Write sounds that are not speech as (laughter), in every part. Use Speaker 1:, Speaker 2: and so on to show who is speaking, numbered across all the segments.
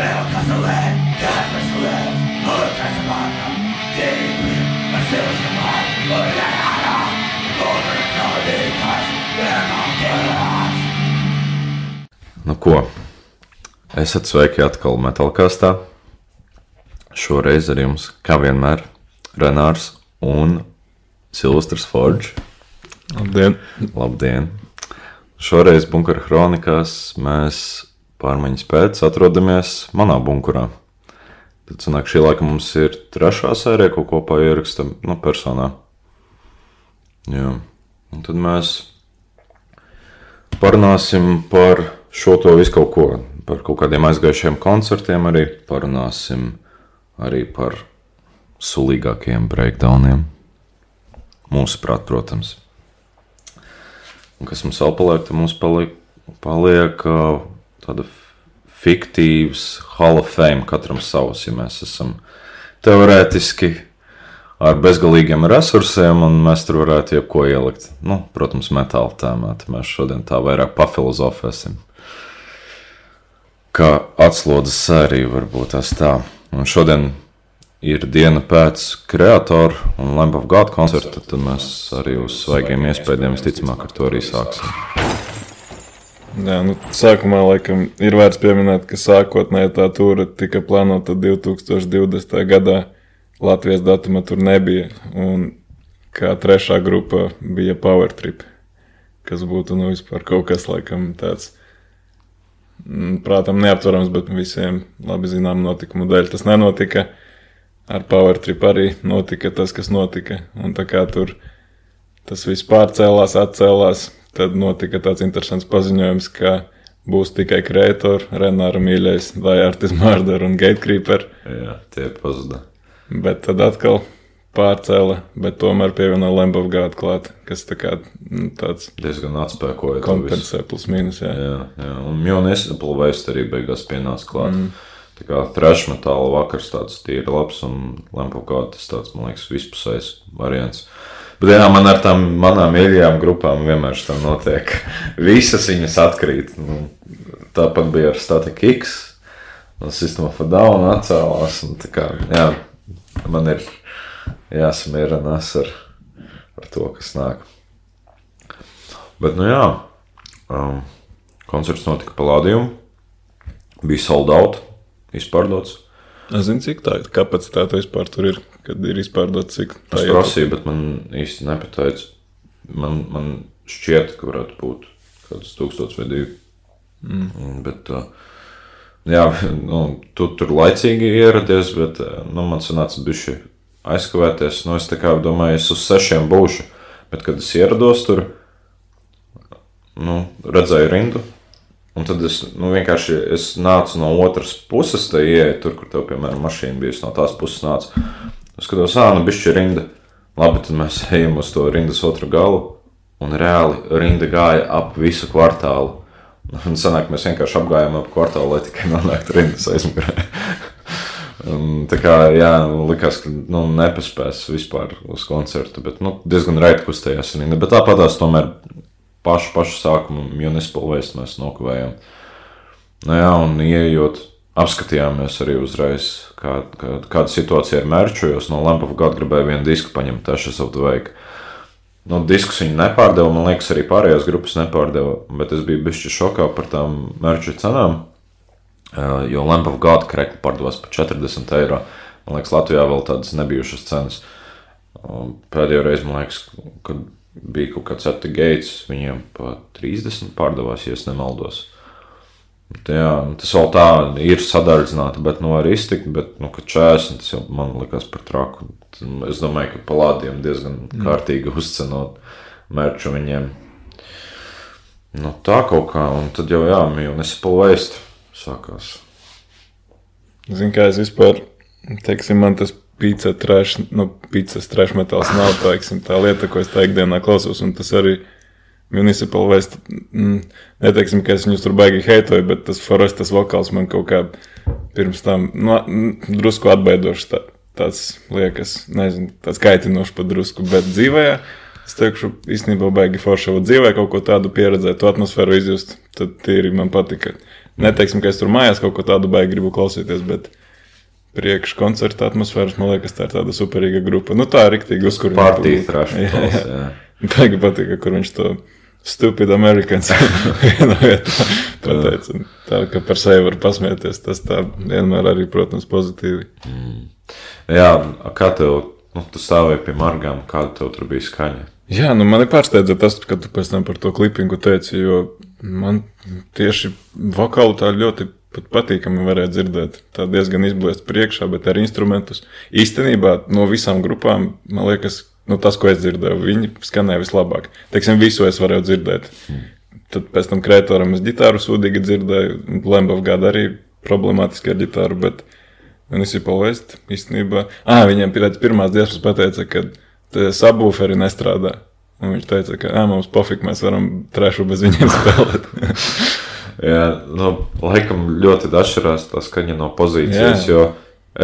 Speaker 1: Vēl kas liek, kas mēs liek, un kas vārta, dzīvi, ar sevi skamāt, un jārā, kur kādītās, vienākās.
Speaker 2: Nu ko, esat sveiki atkal metālkastā. Šoreiz ar jums, kā vienmēr, Renārs un Silvestris Forģis.
Speaker 3: Labdien!
Speaker 2: Labdien! Šoreiz bunkura kronikās mēs pārmaiņas pēc atrodamies manā bunkurā. Tad sanāk, šī laika mums ir trešā sērija, ko kopā ierakstam nu, personā. Jā. Un tad mēs parunāsim par šo to visu kaut ko, par kaut kādiem aizgājušiem koncertiem arī parunāsim arī par sulīgākajiem breakdowniem. Mūsuprāt, protams. Un kas mums vēl paliek, tad mums paliek, paliek ā, tāda fiktīvs Hall of Fame, katram savs, ja mēs esam teorētiski ar bezgalīgiem resursiem, un mēs tur varētu jebko ielikt. Nu, protams, metāla tēmā, mēs šodien tā vairāk pafilozofēsim. Kā atslodzes sērija varbūt tas tā. Un šodien ir diena pēc kreatora un Lamp of God koncerta, tad mēs arī uz svaigiem iespējām visticamāk ar to arī sāksim.
Speaker 3: Jā, nu, sākumā laikam ir vērts pieminēt, ka sākotnēji tā tūra tika plānota 2020. gadā. Latvijas datuma tur nebija. Un kā trešā grupa bija Power Trip, kas būtu nu, vispār kaut kas laikam tāds. mm, Prātam neaptverams, bet visiem labi zinām notikumu dēļ tas nenotika. Ar Power Trip arī notika tas, kas notika. Un tā kā tur tas viss pārcēlās, atcēlās, tad notika tāds interesants paziņojums, ka būs tikai Kreator, Renāra mīļais, Dārtis Mārder un Gatecreeper.
Speaker 2: Jā, tie pazuda.
Speaker 3: Bet tad atkal pārcēla, bet tomēr pievienoja Lambu gādu klāt, kas tā kā nu, tāds
Speaker 2: Diezgan atspēkoja
Speaker 3: kompensē plus mīnus. Jā.
Speaker 2: Jā, jā. un Mjona Esapulvēs arī beigās pienāca klāt. Mm. Tā kā thrash metāla vakars tāds tīri labs un lampu kā tas tāds, man liekas, vispusējs variants. Bet jā, man ar tām manām mīļajām grupām vienmēr tas notiek. (laughs) Visas viņas atkrīt. Nu, tāpat bija ar Static X. Un System of a Down atcēlās. Un, kā, jā, man ir jāsamierinās ar, ar to, kas nāk. Bet, nu jā, um, koncerts notika Palādījumā. Bija sold out, izpārdots.
Speaker 3: Es zinu, cik tā kapacitāte vispār tur ir, kad ir izpārdots, cik tā
Speaker 2: Es prasīju, bet man īsti nepateica. Man, man šķiet, ka varētu būt kaut kāds tūkstots vai divi. Mm. Bet, uh, jā, nu, tu tur laicīgi ieradies, bet uh, nu, man sanāca bišķi aizkavēties. Nu, es tā kā domāju, es uz sešiem būšu, bet kad es ierados tur, nu, redzēju rindu. Un tad es nu, vienkārši es nācu no otras puses, tā ieeja tur, kur tev, piemēram, mašīna bija. Es no tās puses nācu. Es skatos, ah, nu, bišķi rinda. Labi, tad mēs ejam uz to rindas otru galu. Un reāli rinda gāja ap visu kvartālu. Un sanāk, mēs vienkārši apgājām ap kvartālu, lai tikai nonāktu rindas aizmugurē. (laughs) Tā kā, jā, likās, ka nu, nepaspēs vispār uz koncertu, bet nu, diezgan raiti kustējās rinda. Bet tāpat tās tomēr pašu, pašu sākumu municipal waste mēs nokavējām. Nu, jā, un ieejot, apskatījāmies arī uzreiz, kā, kā, kāda situācija ar mērķu. Jo no Lampa gada gribēju vienu disku paņemt, tā šis aptuveni. Nu, diskus viņi nepārdeva, man liekas, arī pārējās grupas nepārdeva, bet es biju bijuši šokā par tām mērķu cenām. Uh, Jo Lampa gada krekli pārdevās par 40 eiro. Man liekas, Latvijā vēl tādas nebijušas cenas. Pēdējo reizi, man liekas, kad bija kaut kāds Ati Gates, viņiem pa 30 pārdevās, ja nemaldos. Tā, jā, tas vēl tā ir sadardzināta, bet nu var iztikt, bet, nu, ka 40 tas jau man likās par traku. Es domāju, ka palādiem diezgan kārtīgi uzcenot mērķu viņiem. Nu, tā kaut kā, un tad jau, jā, jau nesapalvēst sākās.
Speaker 3: Zinu, kā es vispār, teiksim, man tas pīcis treš, nu, pīcis treš metāls nav teiksim, tā lieta, ko es tā ikdienā klausos, un tas arī municipal waste, mm, neteiksim, ka es viņus tur baigi heitoju, bet tas forestas vokāls man kaut kā pirms tam, nu, mm, drusku atbaidošs tā, tāds liekas, nezinu, tāds kaitinošs pat drusku, bet dzīvē, es teikšu, īstenībā baigi forša, dzīvē kaut ko tādu pieredzēt, to atmosfēru izjust, tad tīri man patika. Neteiksim, ka es tur mājās kaut ko tādu baigi gribu klausīties, bet priekš koncerta atmosfēras, man liekas, tā ir tāda superīga grupa. Nu, tā ir rīktīgi uzkurināta. (laughs) Jā. Jā. Baigi patīk, kur viņš to stupid Americans. (laughs) Un Tā kā par sevi var pasmieties, tas tā vienmēr arī, protams, pozitīvi.
Speaker 2: Jā, a kā tev, nu, tu stāvēji pie margām, kāda tev tur bija skaņa?
Speaker 3: Jā, nu mani pārsteidza tas, ka tu pēc tam par to klipingu teici, jo man tieši vokālu tā ļoti pat patīkami varēja dzirdēt. Tā diezgan izblēst priekšā, bet ar instrumentus. Īstenībā no visām grupām, man liekas, nu, tas, ko es dzirdēju, viņi skanēja vislabāk. Teiksim, visu es varēju dzirdēt. Tad pēc tam krētoram es ģitāru sūdīgi dzirdēju, Lembov gada arī problemātiski ar ģitāru, bet Municipal West īstenībā. Ah, viņiem pēc pirmās dziesmas pateica, ka sabūferi nestrādā. Un viņš teica, ka ā, mums pofīgi, mēs varam trešu bez viņiem (laughs) spēlēt. (laughs)
Speaker 2: Jā, nu, laikam ļoti atšķirās tā skaņa no pozīcijas,
Speaker 3: Jā.
Speaker 2: jo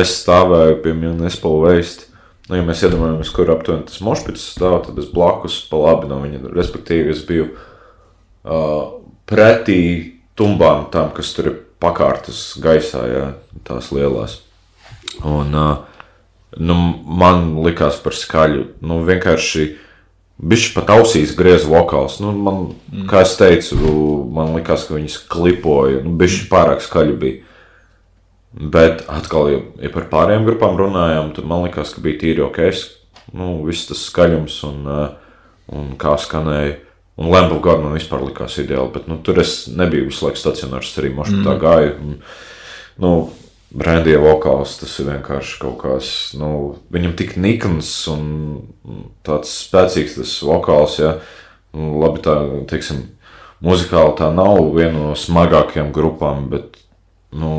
Speaker 2: es stāvēju pie Municipal Waste. Nu, ja mēs iedomājamies, kur aptuveni tas mošpits stāv, tad es blakus pa labi no viņa, respektīvi, es biju uh, pretī tumbām tam, kas tur ir pakārtas gaisā, jā, tās lielās. Un uh, nu, man likās par skaļu, nu, vienkārši Bišķi pat ausīs griez vokāls. Nu, man, mm. Kā jau teicu, man liekas, ka viņas klipoja. Nu, Bišķi pārāk skaļi bija. Bet atkal, ja, ja par pārējām grupām runājām, tad man liekas, ka bija tīri ok. Nu, viss tas skaļums un, uh, un kā skanēja. Un Lambu gadu man vispār likās ideāli, bet nu, tur es nebiju visu laiku stacionārs, arī mošu tā gāju. Un, nu, Brandija vokāls tas ir vienkārši kaut kāds, nu, viņam tik nikns un tāds spēcīgs tas vokāls, ja, nu, labi tā, teiksim, muzikāli tā nav viena no smagākajām grupām, bet, nu,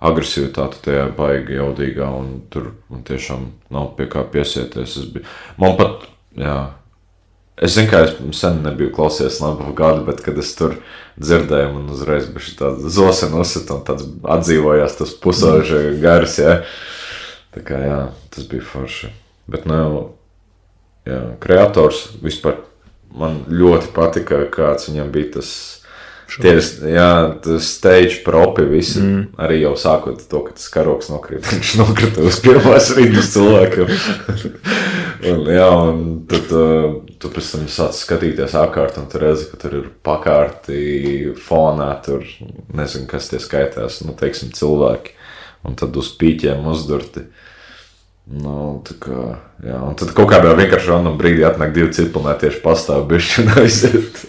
Speaker 2: agresivitāte tajā baigi jaudīgā un tur man tiešām nav pie kā piesieties. Es biju, man pat, jā, Es zinu, ka es sen nebiju klausies labu gadu, bet kad es tur dzirdēju, man uzreiz bija tāda zosena uzsita un tāds atdzīvojās tas pusauģi gars, jā. Tā kā jā, tas bija forši. Bet, nu, jā, kreators vispār man ļoti patika, kāds viņam bija tas. Tie, jā, tas stage propi visi. Mm. Arī jau sākot to, ka tas karoks nokrita. (laughs) Viņš nokrita uz pirmās rindas cilvēkiem. (laughs) un, jā, un tad uh, tu pēc tam sāc skatīties apkārt, un tu redzi, ka tur ir pakārti fonā, tur nezinu, kas tie skaitās, nu, teiksim, cilvēki. Un tad uz pīķiem uzdurti. Nu, tā kā, jā, un tad kaut kādā vienkārši random brīdī atnāk divi ciprunē tieši pastāv bišķi (laughs) un aiziet.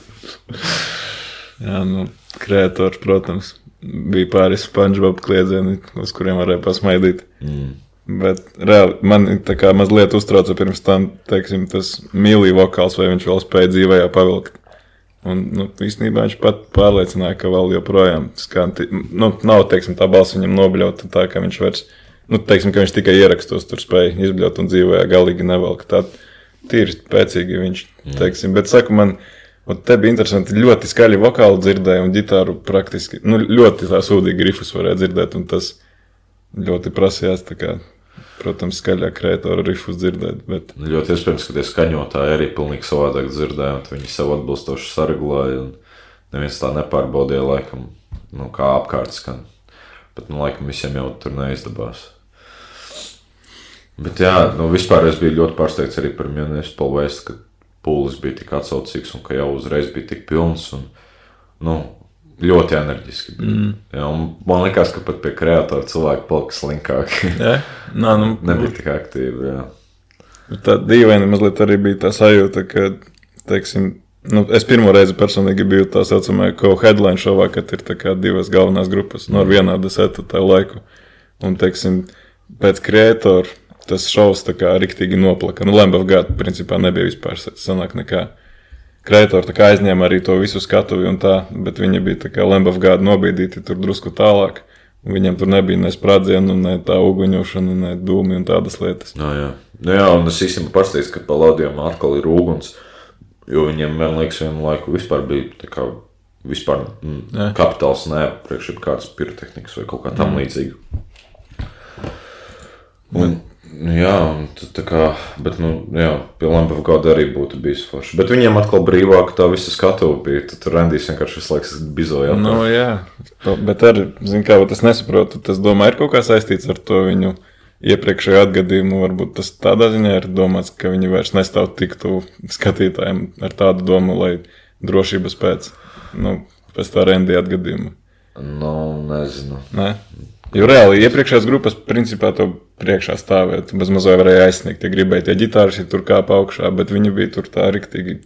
Speaker 3: Jā, nu, kreators, protams, bija pāris SpongeBob kliedzieni, uz kuriem varēja pasmaidīt. Mm. Bet reāli man tā kā mazliet uztrauca pirms tam, teiksim, tas mīlīgi vokāls, vai viņš vēl spēja dzīvē pavilkt. Un, nu, īstenībā viņš pat pārliecināja, ka vēl joprojām skan, nu, nav, teiksim, tā balss viņam nobļauta tā, ka viņš vairs, nu, teiksim, ka viņš tikai ierakstos tur spēja izbļaut un dzīvē galīgi nevelk. Tā tīri spēcīgi viņš, teiksim, bet saku man, un te bija interesanti, ļoti skaļi vokāli dzirdēja un ģitāru praktiski, nu, ļoti sūdīgi grifus varēja dzirdēt, tas ļoti prasījās, kā, protams, skaļāk kreatoru rifus dzirdēt, bet
Speaker 2: Ļoti iespējams, ka tie skaņotāji arī pilnīgi savādāk dzirdēja, un viņi sev atbilstoši saregulēja. un Neviens tā nepārbaudīja, laikam, nu, kā apkārt skan. Bet, nu, laikam, visiem jau tur neizdevās. Bet, jā, nu, vispār es biju ļoti pārsteigts arī par Waste, ka pūlis bija tik atsaucīgs un ka jau uzreiz bija tik pilns. Un, nu, ļoti enerģiski. Bija. Mm. Un man liekas, ka pat pie kreatora cilvēki palika slinkāki. (laughs)
Speaker 3: jā, nā, nu, (laughs)
Speaker 2: Nebija tik aktīvi. Jā.
Speaker 3: Tā dīvaini mazliet arī bija tā sajūta, ka, teiksim, nu, es pirmo reizi personīgi biju tā saucamā co-headline šovā, kad ir divas galvenās grupas, no ar vienādu setu tā laiku. Un, teiksim, pēc kreatora tas šovs tā kā riktīgi noplaka. Nu, Lambev gada principā nebija vispār sanāk nekā. Kreatori tā kā aizņēma arī to visu skatuvi un tā, bet viņi bija tā kā Lambev gada nobīdīti tur drusku tālāk. Viņam tur nebija ne sprādzienu, ne tā uguņošana, ne dūmi un tādas lietas.
Speaker 2: Jā, jā. Nu, jā, un es īstenībā pārsteigts, ka Palādijam atkal ir uguns. Jo viņiem, man liekas, vienu laiku vispār bija tā kā vispār mm, kapitāls neapriekš kādas pirotehnikas vai kaut kā tam līdzīga. Un, jā, un tad tā kā, bet, nu, jā, pie Lampa gada arī būtu bijis forši. Bet viņiem atkal brīvāk tā visa skatuve bija. Tad tur Randijs vienkārši visu laiku bizoja.
Speaker 3: Nu, jā, To- bet arī, zinu, kā es nesaprotu, tas domāju, ir kaut kā saistīts ar to viņu iepriekšējo atgadījumu. Varbūt tas tādā ziņā ir domāts, ka viņi vairs nestāv tik tuvu skatītājiem ar tādu domu, lai drošības pēc, nu, pēc tā Randija atgadījuma.
Speaker 2: Nu, nezinu.
Speaker 3: Nē. Jo reāli iepriekšējās grupas principā to priekšā stāvēja. Tu bez mazā varēja aizsniegt, ja gribēji tie ģitāriši tur kāpa augšā, bet viņi bija tur tā riktīgi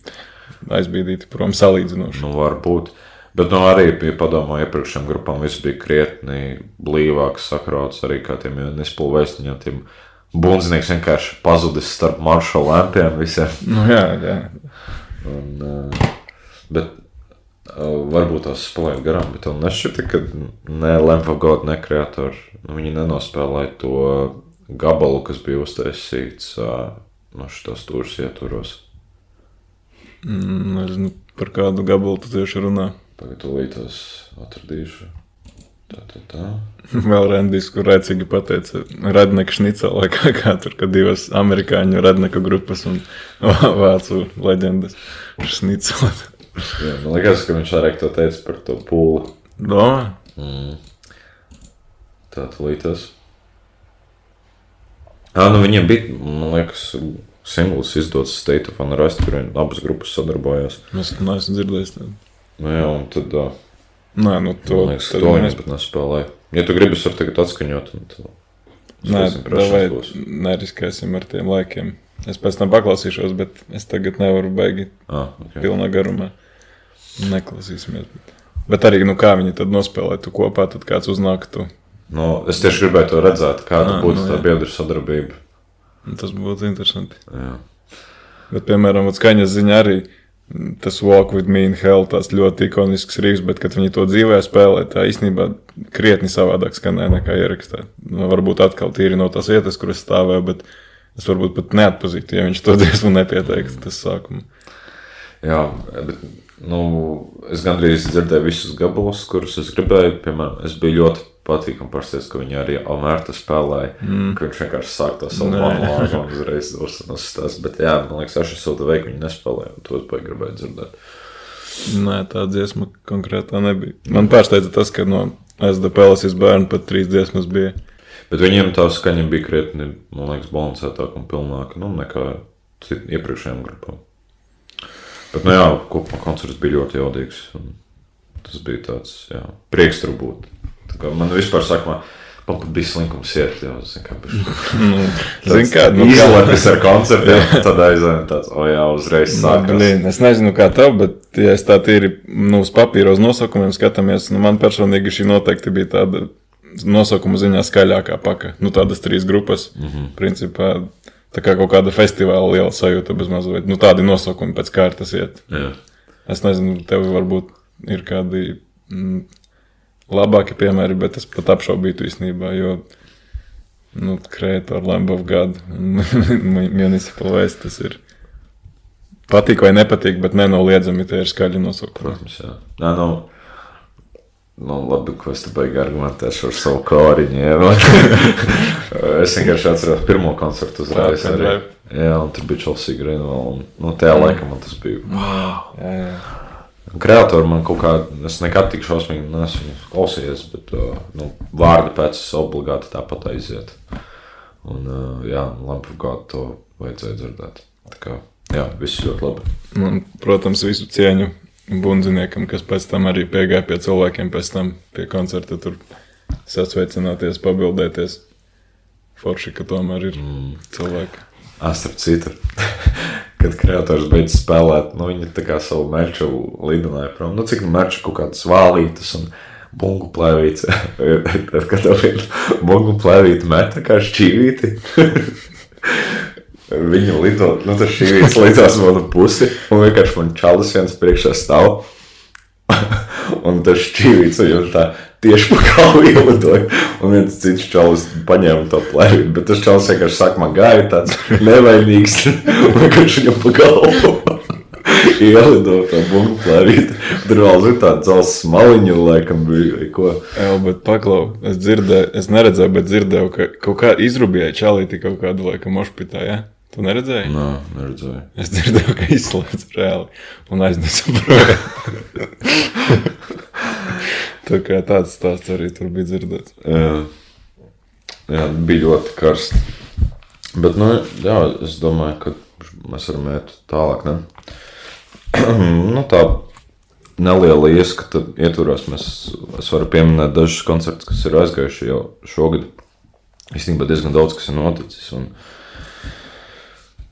Speaker 3: aizbīdīti prom salīdzinoši.
Speaker 2: Nu, varbūt. Bet nu, arī bija padomā, iepriekšējām grupām viss bija krietni blīvāks, sakrauts arī kā tiem nespēļu vēstņiem. Tiem bundznieks vienkārši pazudis starp maršalu lampiem visiem.
Speaker 3: Nu, jā, jā.
Speaker 2: Un, uh, bet varbūt tās spēlēja garām, bet man nešķita, ka ne God, ne kreatori, nu, nenospēlēja to gabalu, kas bija uztaisīts uh, no šitos tūrus ietvaros.
Speaker 3: Mm, Nezinu, par kādu gabalu tu tieši runā.
Speaker 2: Tagad tūlītos atradīšu. Tā, tā, tā. (laughs)
Speaker 3: Vēl Rendijs, kur rēcīgi pateica, Radneka šnicela, vai kā, tur, kad divas amerikāņu Radneka grupas un (laughs) vācu leģendas šnicela.
Speaker 2: Jā, man liekas, ka viņš arī to teica par to pūli.
Speaker 3: Domā?
Speaker 2: Tā tūlītos. Jā, nu viņiem bija, man liekas, singls izdots State of Unrest, kur abas grupas sadarbojās.
Speaker 3: Es neesmu dzirdējis tādu.
Speaker 2: Nu, jā, un tad, uh,
Speaker 3: Nē, nu to,
Speaker 2: liekas, to
Speaker 3: mēs-
Speaker 2: viņi pat nespēlēja. Ja tu gribi, es varu tagad atskaņot. tad
Speaker 3: Nē, davai neriskēsim ar tiem laikiem. Es pēc tam paklausīšos, bet es tagad nevaru beigti
Speaker 2: Ah, okay.
Speaker 3: pilnā garumā. Neklausīsimies. Bet, bet arī, nu kā viņi tad nospēlē tu kopā, tad kāds uznāk tu.
Speaker 2: Nu, es tieši gribēju to redzēt, kāda
Speaker 3: Ah,
Speaker 2: būtu
Speaker 3: nu,
Speaker 2: tā
Speaker 3: jā.
Speaker 2: biedra sadarbība.
Speaker 3: Un Tas būtu interesanti.
Speaker 2: Jā.
Speaker 3: Bet, piemēram, skaņas ziņā arī mm, tas Walk with Me in Hell, tas ļoti ikonisks rīks, bet, kad viņi to dzīvē spēlē, tā īstenībā krietni savādāk skanēja nekā ierakstā. Nu, varbūt atkal tīri no tās vietas, kur es stāvēju, bet es varbūt pat neatpazītu, ja viņš to (laughs) dziesmu nepieteiktu tas sākuma.
Speaker 2: Jā, bet nu, es gandrīz dzirdēju visus gabalus, kurus es gribēju. Piemēram, es biju ļoti patīkami pārsteigts, ka viņi arī Almērta spēlēja. Mm. Viņš vienkārši sāk to savu
Speaker 3: Nē.
Speaker 2: monētu un uzreiz uzstāst. Bet, jā, man liekas, aš esmu veikli, viņi nespēlēja. un To es baigi gribēju dzirdēt.
Speaker 3: Nē, tā dziesma konkrētā nebija. Man pārsteidza tas, ka no SDPLS bērnu pat trīs dziesmas bija.
Speaker 2: Bet viņiem tā skaņa bija krietni, man liekas, balansētāka un pilnāka nu, nekā iepriekšējām grupām. Bet, nu jā, kopumā koncerts bija ļoti jaudīgs. Tas bija tāds, jā, prieks tur būt. Man vispār saka, man pat bija slinkums iet, jau, (laughs) kā,
Speaker 3: nu, (laughs) kā,
Speaker 2: Izlēpis ar koncertiem, (laughs) tad aizvien tāds, o jā, uzreiz
Speaker 3: Nu,
Speaker 2: sākās.
Speaker 3: blin, es nezinu, kā tev, bet, ja es tā tīri nu, uz papīra, uz nosaukumiem skatāmies, nu, man personīgi šī noteikti bija tāda nosaukuma ziņā skaļākā paka. Nu, tādas trīs grupas. Mm -hmm. Principā tā kā kaut kāda festivāla liela sajūta bez mazliet. Nu, tādi nosaukumi pēc kārtas iet.
Speaker 2: Jā.
Speaker 3: Es nezinu, tev varbūt ir kādi mm, labāki piemēri, bet es pat apšaubītu īstenībā, jo nu, Creator, Lamb of God un (laughs) Municipal Waste tas ir. Patīk vai nepatīk, bet nenoliedzami tie ir skaļi nosaukumi.
Speaker 2: Protams, jā. Nē, nu, nu, labi, ko es te baigi argumentēšu ar savu kāriņu. Jā, (laughs) es vienkārši atceros pirmo koncertu uzreiz. Arī. Jā, un tur bija Chelsea Greenwell. Un, nu, tajā laikā man tas bija.
Speaker 3: Jā, jā.
Speaker 2: Kreatori man kaut kā, es nekad tik šausmīgi neesmu klausījies, bet uh, nu, vārdi pēc es obligāti tāpat aiziet. Un, uh, jā, labi, kā to vajadzēja dzirdēt. Tā kā, jā, viss ļoti labi.
Speaker 3: Man, protams, visu cieņu bundziniekam, kas pēc tam arī piegāja pie cilvēkiem, pēc tam pie koncerta tur sasveicināties, pabildēties. Forši, ka tomēr ir mm. cilvēki.
Speaker 2: Starp citu, (laughs) kad kreators beidz spēlēt, nu, viņi tā kā savu mērķu lidināja prom. Nu, cik mērķi kaut kādas vālītas un bungu plēvītes. (laughs) Tad, kad tev ir bungu plēvīte meta kā šķīvīti, (laughs) Viņa lido, nu, tas šī vietas līdzās manu pusi, un vienkārši man čalis viens priekšā stāv. (laughs) un tas šķīvīts viņam tā tieši pa galvu ielidoja, un viens cits čalis paņēma to plēvīti, bet tas čalis vienkārši saka, man gāja tāds nevainīgs, (laughs) vienkārši viņam pa galvu. (laughs) ielido to bunklērīt. Tur vēl ir tāda dzels smaliņa, laikam bija, vai ko.
Speaker 3: Jā, bet paklau, es dzirdēju, es neredzēju, bet dzirdēju, ka kaut kā izrubjēja čalīti kaut kādu laikam ošpitā, ja? Tu neredzēji?
Speaker 2: Nā, neredzēju.
Speaker 3: Es dzirdēju, ka izslēdz reāli un aiznesa projām. (laughs) Tā kā tāds stāsts arī tur bija dzirdēts.
Speaker 2: Jā, jā bija ļoti karsts. Bet, nu, jā, es domāju, ka mēs varam iet tālāk. Ne? (clears throat) nu, tā neliela ieskata ietvaros. Mēs, es varu pieminēt dažus koncertus, kas ir aizgājuši jau šogad. Īstenībā diezgan daudz kas ir noticis. Un,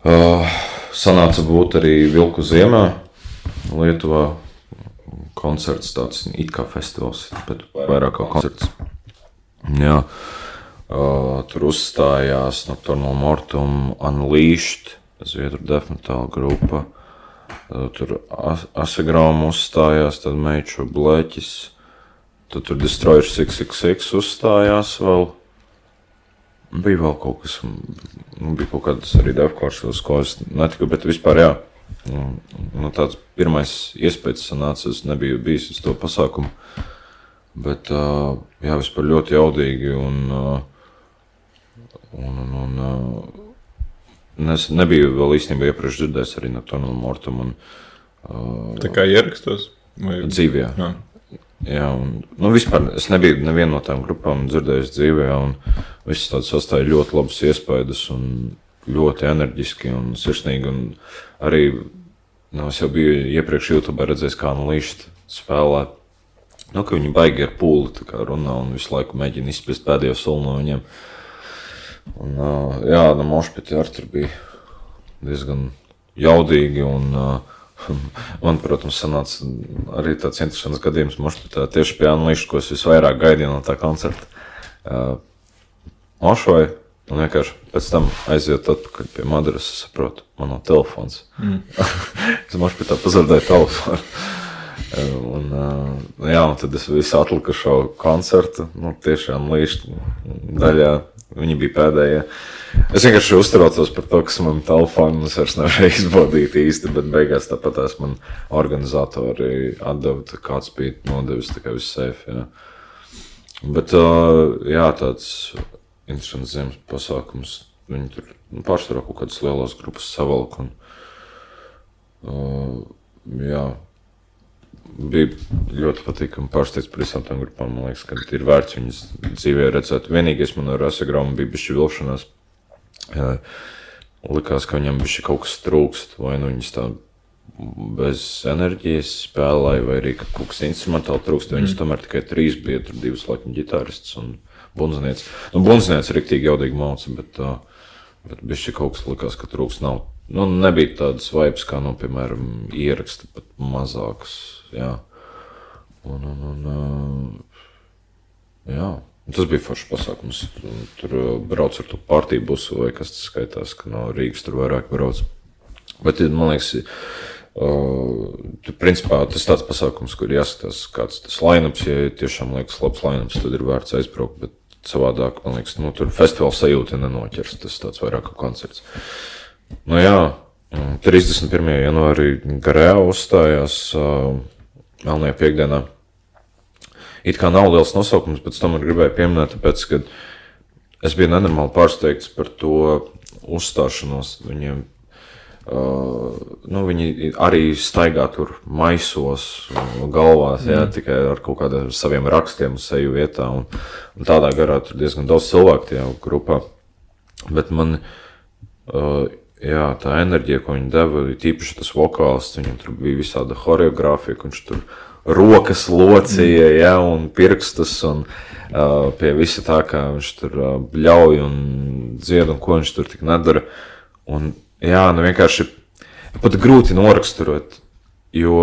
Speaker 2: uh, sanāca būt arī Vilku ziemā Lietuvā koncerts, tāds it kā festivāls, bet vairāk kā koncerts. Jā, uh, tur uzstājās Nocturnal Mortum, Unleashed, Zviedru defmetāla grupa. Uh, tur As- Asagrām uzstājās, tad Meiču Bleķis, tad tur Destroyer 666 uzstājās vēl. Bija vēl kaut kas, nu, bija kaut kādas arī defkārtas, uz ko es netiku, bet vispār jā. Nu, nu, tāds pirmais iespējas sanāca, es nebiju bijis uz to pasākumu. Bet, jā, vispār ļoti jaudīgi un, un, un, un es nebiju vēl īstenībā iepriekš dzirdējis arī no Tonala Mortuma un
Speaker 3: Tā kā ierakstos. Vai...
Speaker 2: dzīvē.
Speaker 3: Jā.
Speaker 2: Jā, un nu, vispār es nebiju nevienu no tām grupām dzirdējis dzīvē, un viss tāds sastāja ļoti labas iespējas, un ļoti enerģiski un sirsnīgi. Un arī nu, es jau biju iepriekš YouTube redzējis, kā no līšta spēlē. Nu, viņi baigi ar pūli runā un visu laiku mēģina izspēst pēdējo soli no viņiem. Un, uh, jā, no Mošpiti arī tur bija diezgan jaudīgi. Un, uh, (laughs) man, protams, sanāca arī tāds interesants gadījums Mošpitā tieši pie Anlīša, ko es visvairāk gaidīju no tā koncerta. Uh, Mošoju, un vienkārši pēc tam aiziet atpakaļ pie Madaras, es saprotu, man nav telefons. Mm. (laughs) es Mošpitā pazaudēju telefonu. (laughs) Un, jā, un tad es visu atlikušo koncertu, nu, tiešām līdzi daļā. Viņi bija pēdējie. Es vienkārši uztraucos par to, kas man telefonu es vairs nevarēju izbaudīt īsti, bet beigās tāpat tās man organizatori atdeva, kāds bija nodevis tikai visu sefi. Jā. Bet, jā, tāds interesants ziemas pasākums. Viņi tur nu, pārsvarā kaut kādas lielas grupas savalk. Un, jā, bija ļoti patīkami pārsteigts par visām tām grupām. Man liekas, ka ir vērts viņas dzīvē redzēt. Vienīgais man ar Asagrāmu bija bišķi vilšanās. Likās, ka viņam bija kaut kas trūkst, vai nu viņas tā bez enerģijas spēlēja, vai arī ka kaut kas instrumentāli trūkst. Viņas tomēr tikai trīs bija, tur divas laikam ģitārists un bunznieks. Nu, bunznieks ir riktīgi jaudīgi māca, bet, bet bišķi kaut kas likās, ka trūkst nav. Nu, nebija tādas vibes kā, nu, piemēram, ieraksti, pat mazākas. Jā. Un, un, un, jā. Un Tas bija foršs pasākums. Tur brauc ar to partiju busu, vai kas tas skaitās, ka no Rīgas tur vairāk brauc. Bet, man liekas, uh, tur, principā, tas ir tāds pasākums, kur jāskatās, kāds tas lineups. Ja tiešām liekas labs lineups, tad ir vērts aizbraukt. Bet savādāk, man liekas, nu, tur festivāla sajūta nenoķers. Tas tāds vairāk kā koncerts. Nu, jā, mm, 31. janvārī Garējā uzstājās uh, Melnajā piekdienā. It kā nav liels nosaukums, bet tomēr gribēju pieminēt, tāpēc, ka es biju nenormāli pārsteigts par to uzstāšanos. Viņiem, uh, nu, viņi arī staigā tur maisos, galvās, jā, tikai ar kaut kādiem saviem rakstiem, seju vietā. Un, un tādā garā tur diezgan daudz cilvēku tajā grupā. Bet man uh, jā, tā enerģija, ko viņi deva, ir tīpaši tas vokāls, viņam tur bija visāda choreogrāfija, ka viņš tur rokas locīja, mm. ja, un pirkstus, un uh, pie visa tā, kā viņš tur uh, bļauj un dzied, un ko viņš tur tik nedara. Un, jā, nu vienkārši pat grūti noraksturot, jo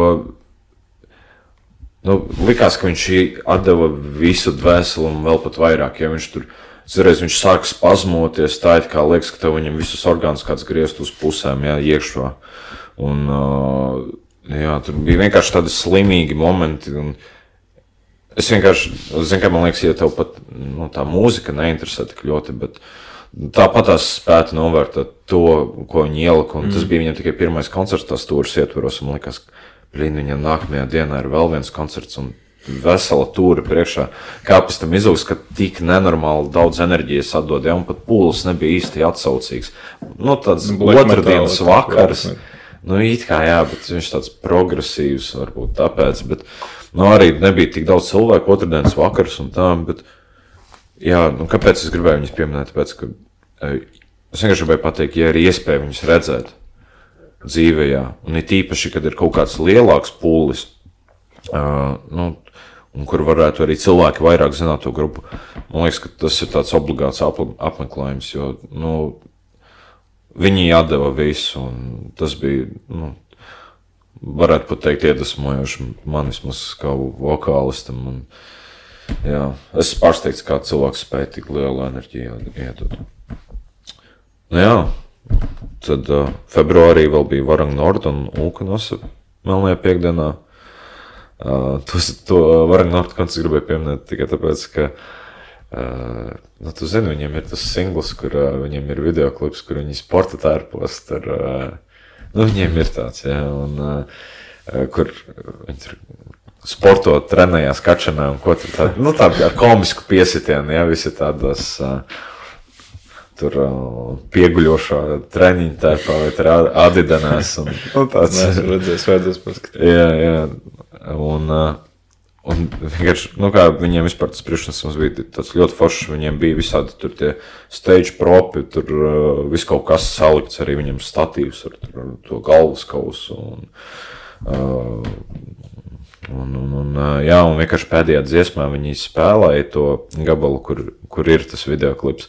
Speaker 2: nu, likās, ka viņš atdeva visu dvēseli un vēl pat vairāk, ja viņš tur Zreiz viņš sāk spazmoties, tā it kā liekas, ka tev viņam visus orgānus kāds griezt uz pusēm, jā, iekšā. Un, jā, tur bija vienkārši tādi slimīgi momenti. Un es vienkārši, zinu, ka man liekas, ja tev pat nu, tā mūzika neinteresē tik ļoti, bet tāpat tās spētu novērtēt to, ko viņi ielika. Un mm. tas bija viņam tikai pirmais koncerts, tas stūris ietveros. Man liekas, blīn, viņam nākamajā dienā ir vēl viens koncerts. Un vesela tūra priekšā. Kā pēc tam izaugs, ka tik nenormāli daudz enerģijas atdod, ja un pat pūlis nebija īsti atsaucīgs. Nu, tāds otrdienas vakars. Nu, it kā jā, bet viņš tāds progresīvs varbūt tāpēc, bet nu, arī nebija tik daudz cilvēku otrdienas vakars un tā, bet jā, nu, kāpēc es gribēju viņus pieminēt? Tāpēc, ka es vienkārši gribēju pateikt, ja ir iespēja viņus redzēt dzīvē, un it īpaši, kad ir kaut kāds lielāks pūlis, uh, nu, un kur varētu arī cilvēki vairāk zināt to grupu. Man liekas, ka tas ir tāds obligāts apmeklējums, jo nu, viņi atdeva visu, un tas bija. Nu, Varētu pat teikt, iedvesmojoši man vismaz kā vokālistam. Un, jā, es pārsteigts, kā cilvēks spēja tik lielu enerģiju iedot. Nu, jā, tad uh, februārī vēl bija Varanga Nord un Ulkanosa Melnajā piekdienā. Uh, to, to Varnāta koncertu gribēju pieminēt tikai tāpēc, ka, uh, nu, tu zini, viņiem ir tas singls, kur uh, viņiem ir video klips, kur viņi sporta tērpos, tur, uh, nu, viņiem ir tāds, jā, un uh, kur viņi tur sporto, trenējās kačanā un ko tur tādu, nu, tādu ar komisku piesitienu, jā, visi tādas, uh, tur uh, pieguļošā treniņa tērpā vai adidanās un, nu, tāds.
Speaker 3: Mēs redzēs, vajadzēs paskatīt.
Speaker 2: Jā, jā. Un, uh, un vienkārši, nu, kā viņiem vispār tas priekšnesums bija tāds ļoti foršs. Viņiem bija visādi tur tie stage propi, tur uh, viss kaut kas salikts, arī viņam statīvs ar, tur, ar to galvas kausu. Un, uh, Un, un, un, jā, un vienkārši pēdējā dziesmā viņi spēlēja to gabalu, kur, kur ir tas video klips.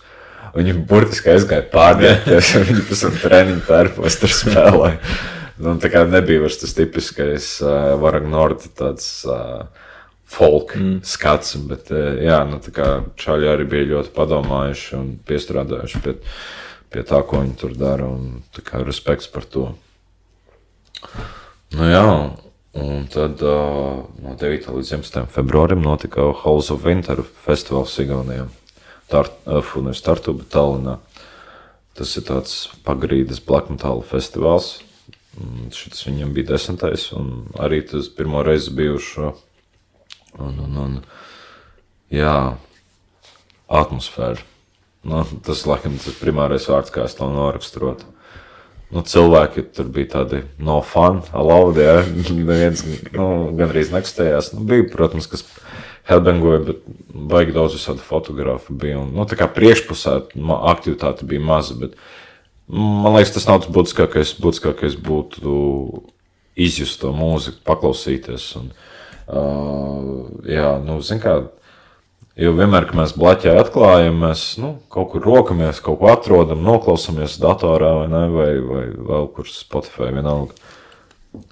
Speaker 2: Viņi burtiski aizgāja pārdēties, (laughs) viņi pēc tam treniņu tērpos tur spēlēja. Nu, tā kā nebija vairs tas tipiskais uh, Varagnorda tāds uh, folk mm. skats, bet jā, nu, čaļi arī bija ļoti padomājuši un piestrādājuši pie, pie tā, ko viņi tur dara, un tā kā respekts par to. Nu jā, un tad uh, no 9. līdz 11. februārim notika Halls of Winter festivāls Igaunijā. Tart, uh, nevis Tartu, bet Tallinā. Tas ir tāds pagrīdes black metal festivāls, Šis viņam bija desmitais, un arī tas pirmo reizi bijušo. Un, un, un, jā, atmosfēra. Nu, tas, laikam, tas primārais vārds, kā es to noraksturotu. Nu, cilvēki tur bija tādi no fanu, alaudi. Ja? (laughs) Neviens nu, gandrīz nekustējās. Nu, bija, protams, kas headbangoja, bet baigi daudz visādi fotografu bija. Un, nu, tā kā priekšpusē aktivitāte bija maza, bet Man liekas, tas nav tas būtiskākais. Būtiskākais būtu izjust to mūziku, paklausīties. Un, uh, jā, nu, zin kā, jo vienmēr, kad mēs blaķē atklājam, mēs nu, kaut kur rokamies, kaut ko atrodam, noklausāmies datorā vai, ne, vai, vai vēl kur Spotify vienalga.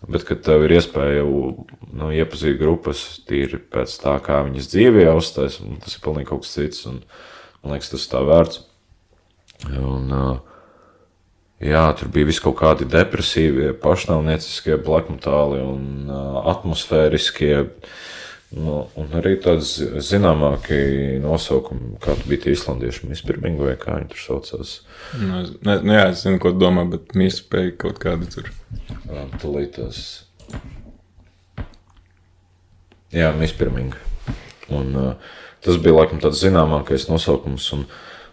Speaker 2: Bet, kad tev ir iespēja nu, iepazīt grupas tīri pēc tā, kā viņas dzīvē uzstājas, tas ir pilnīgi kaut kas cits. Un, man liekas, tas tā vērts. Un, uh, Jā, tur bija vis kaut kādi depresīvie, pašnāvnieciskie, blakmetāli un atmosfēriskie. Nu, un arī tāds zināmākie nosaukumi, kāda bija tie islandieši, Mispirmingi vai kā viņi tur saucās.
Speaker 3: Nu, es, ne, nu jā, es zinu, ko domā, bet Mispēja kaut kādi tur.
Speaker 2: Tulītās. Jā, Mispirmingi. Un uh, tas bija laikam tāds zināmākais nosaukums. Un,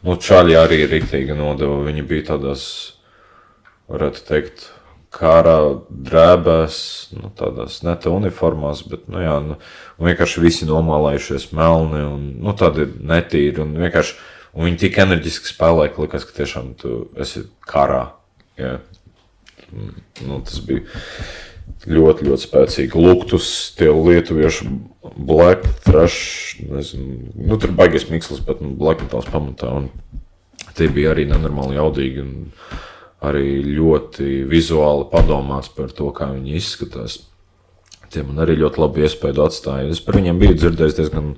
Speaker 2: nu, čāļi arī rīktīgi nodeva. Viņi bija tādās varētu teikt, kara drēbēs, nu, tādās ne tā uniformās, bet nu, jā, nu, vienkārši visi nomālējušies melni un nu, tādi netīri. Un un viņi tik enerģiski spēlē, ka likās, ka tiešām tu esi karā. Jā. Nu, tas bija ļoti, ļoti spēcīgi. Luktus, tie lietuviešu black trash, nezinu, nu, tur baigies mikslis, bet nu, black metals pamatā. Un tie bija arī nenormāli jaudīgi. Un, arī ļoti vizuāli padomāts par to, kā viņi izskatās. Tie man arī ļoti labi iespēju atstāja. Es par viņiem biju dzirdējis diezgan,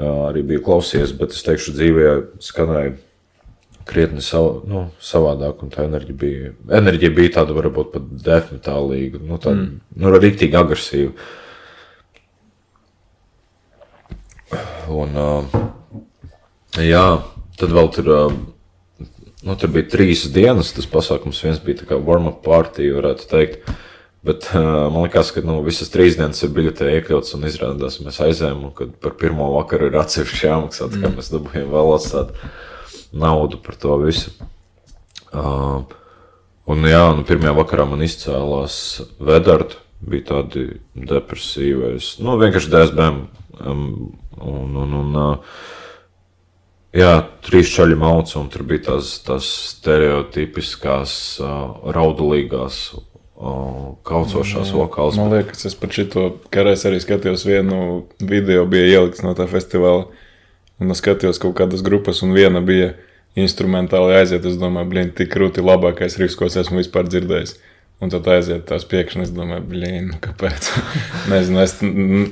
Speaker 2: arī biju klausies, bet es teikšu, dzīvē skanēja krietni sav, nu, savādāk, un tā enerģija bija, enerģija bija tāda varbūt pat defmetālīga, nu, tāda, mm. nu, rīktīgi agresīva. Un, uh, jā, tad vēl tur uh, nu, tur bija trīs dienas. Tas pasākums viens bija kā warm-up partija, varētu teikt. Bet uh, man liekas, ka nu, visas trīs dienas ir biļetē iekļauts un izrādās, mēs aizējām, kad par pirmo vakaru ir atsevišķi jāmaksā, kā mēs dabūjām vēl atstātu naudu par to visu. Uh, un jā, nu, pirmajā vakarā man izcēlās vedarta, bija tādi depresīvi. Es, nu, vienkārši DSBM. Um, un, un, un, uh, jā, trīs čaļi mauca, un tur bija tās, tās stereotipiskās, uh, raudulīgās kaucošās vokāls.
Speaker 3: Man liekas, es pat šito karēs arī skatījos vienu video, bija ielikts no tā festivāla. Un es skatījos kaut kādas grupas, un viena bija instrumentāli aiziet. Es domāju, blīn, tik krūti labākais rīks, ko es esmu vispār dzirdējis. Un tad aiziet tās piekšanas, domāju, blīn, kāpēc. (laughs) Nezinu, es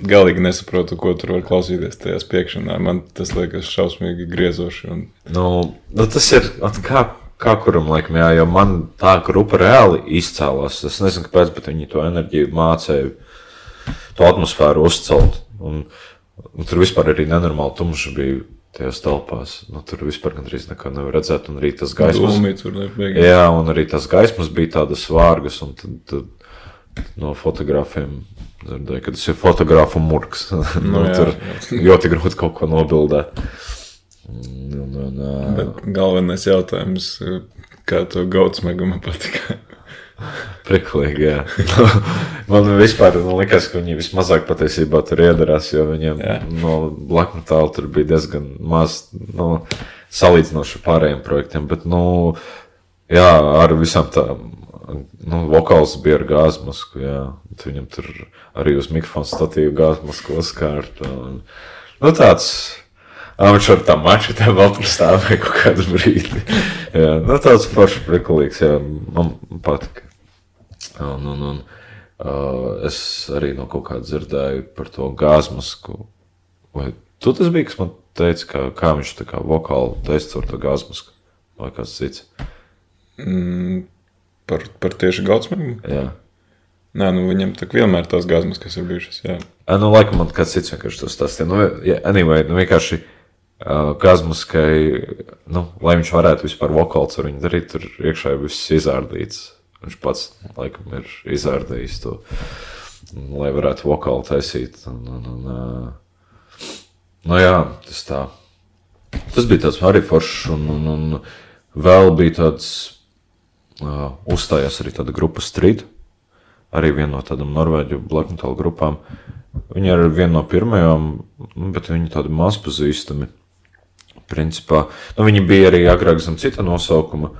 Speaker 3: galīgi nesaprotu, ko tur var klausīties tajās piekšanā. Man tas liekas šausmīgi griezoši. Un...
Speaker 2: Nu, nu tas ir, kā, kā kuram laikam, jā, jo man tā grupa reāli izcēlās. Es nezinu, kāpēc, bet viņi to enerģiju mācīja, to atmosfēru uzcelt. Un, un tur vispār arī nenormāli tumšs bija tajās telpās. Nu, tur vispār gandrīz neko nevar redzēt. Un arī tas gaismas, jā, un arī tas gaismas bija tādas vārgas. Un tad, tad no fotografiem dzirdēju, ka tas ir fotografu murgs. (laughs) nu, no, jā, tur jā. ļoti grūti kaut ko nobildēt.
Speaker 3: Un, un, uh... Bet galvenais jautājums, kā to gautsmeguma patika? (laughs)
Speaker 2: Priklīgi, jā. (laughs) Man vispār man liekas, ka viņi vismazāk patiesībā tur iedarās, jo viņiem jā. no blaknu tālu tur bija diezgan maz, nu, salīdzinoši ar pārējiem projektiem, bet, nu, jā, ar visām tām, nu, vokāls bija ar gāzmasku, jā, viņam tur arī uz mikrofonu statīvu gāzmasku uzkārta, un, nu, tāds, Viņš ar tā mačetē vēl tur stāvēja kaut kādu brīdi. (laughs) jā, nu, tāds foršs prikulīgs, jā, man patika. Un, un, un, uh, es arī no kaut kā dzirdēju par to gāzmasku. Vai tu tas bija, kas man teica, ka, kā viņš tā kā vokāli teica ar to gāzmasku? Vai kāds cits?
Speaker 3: Mm, par, par tieši gautsmēm?
Speaker 2: Jā.
Speaker 3: Nē, nu viņam tā vienmēr tās gāzmas, kas ir bijušas. Jā.
Speaker 2: A, nu, laikam man kāds cits vienkārši tas stāstīja. Nu, ja, anyway, nu vienkārši uh, gāzmaskai, nu, lai viņš varētu vispār vokāls ar viņu darīt, tur iekšā ir viss izārdīts. Viņš pats laikam ir izvērdējis to, lai varētu vokāli taisīt. Un, un, un, nu jā, tas tā. Tas bija tāds arī foršs, un, un, un vēl bija tāds, uh, uzstājās arī tāda grupa Street, arī viena no tādām norvēģu black metal grupām. Viņi ir viena no pirmajām, bet viņi tādi mazpazīstami. Principā, nu, viņi bija arī agrāk zem cita nosaukuma,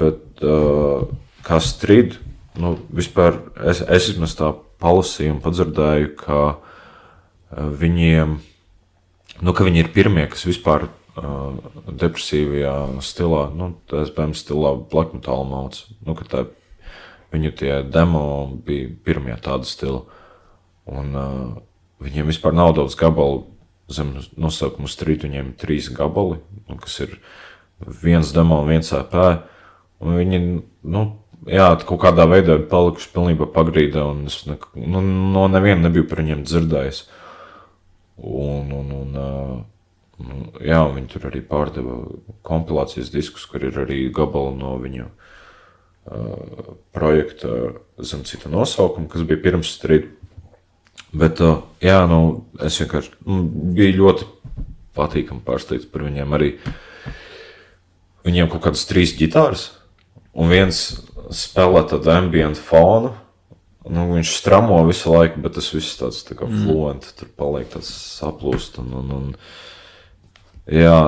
Speaker 2: bet uh, kā strīd. Nu, vispār es, es vismaz tā palasīju un padzirdēju, ka eh, viņiem, nu, ka viņi ir pirmie, kas vispār uh, depresīvajā stilā, nu, tā SBM stilā, black metal mauc. Nu, ka tā viņu tie demo bija pirmie tāda stila. Un uh, viņiem vispār nav daudz gabalu zem nosaukuma strīt, viņiem ir trīs gabali, nu, kas ir viens demo un viens EP. Un viņi, nu, jā, kaut kādā veidā palikuši pilnībā pagrīdē, un es ne, nu, no neviena nebiju par viņiem dzirdējis. Un, un, un, uh, jā, viņi tur arī pārdeva kompilācijas diskus, kur ir arī gabali no viņu uh, projekta zem cita nosaukuma, kas bija pirms strīda. Bet, uh, jā, nu, es vienkārši nu, biju ļoti patīkami pārsteigts par viņiem arī. Viņiem kaut kādas trīs ģitāras, un viens spēlē tādu ambient fonu. Nu, viņš stramo visu laiku, bet tas viss tāds tā kā mm. fluent, tur paliek tāds saplūst. Un, un, un, jā,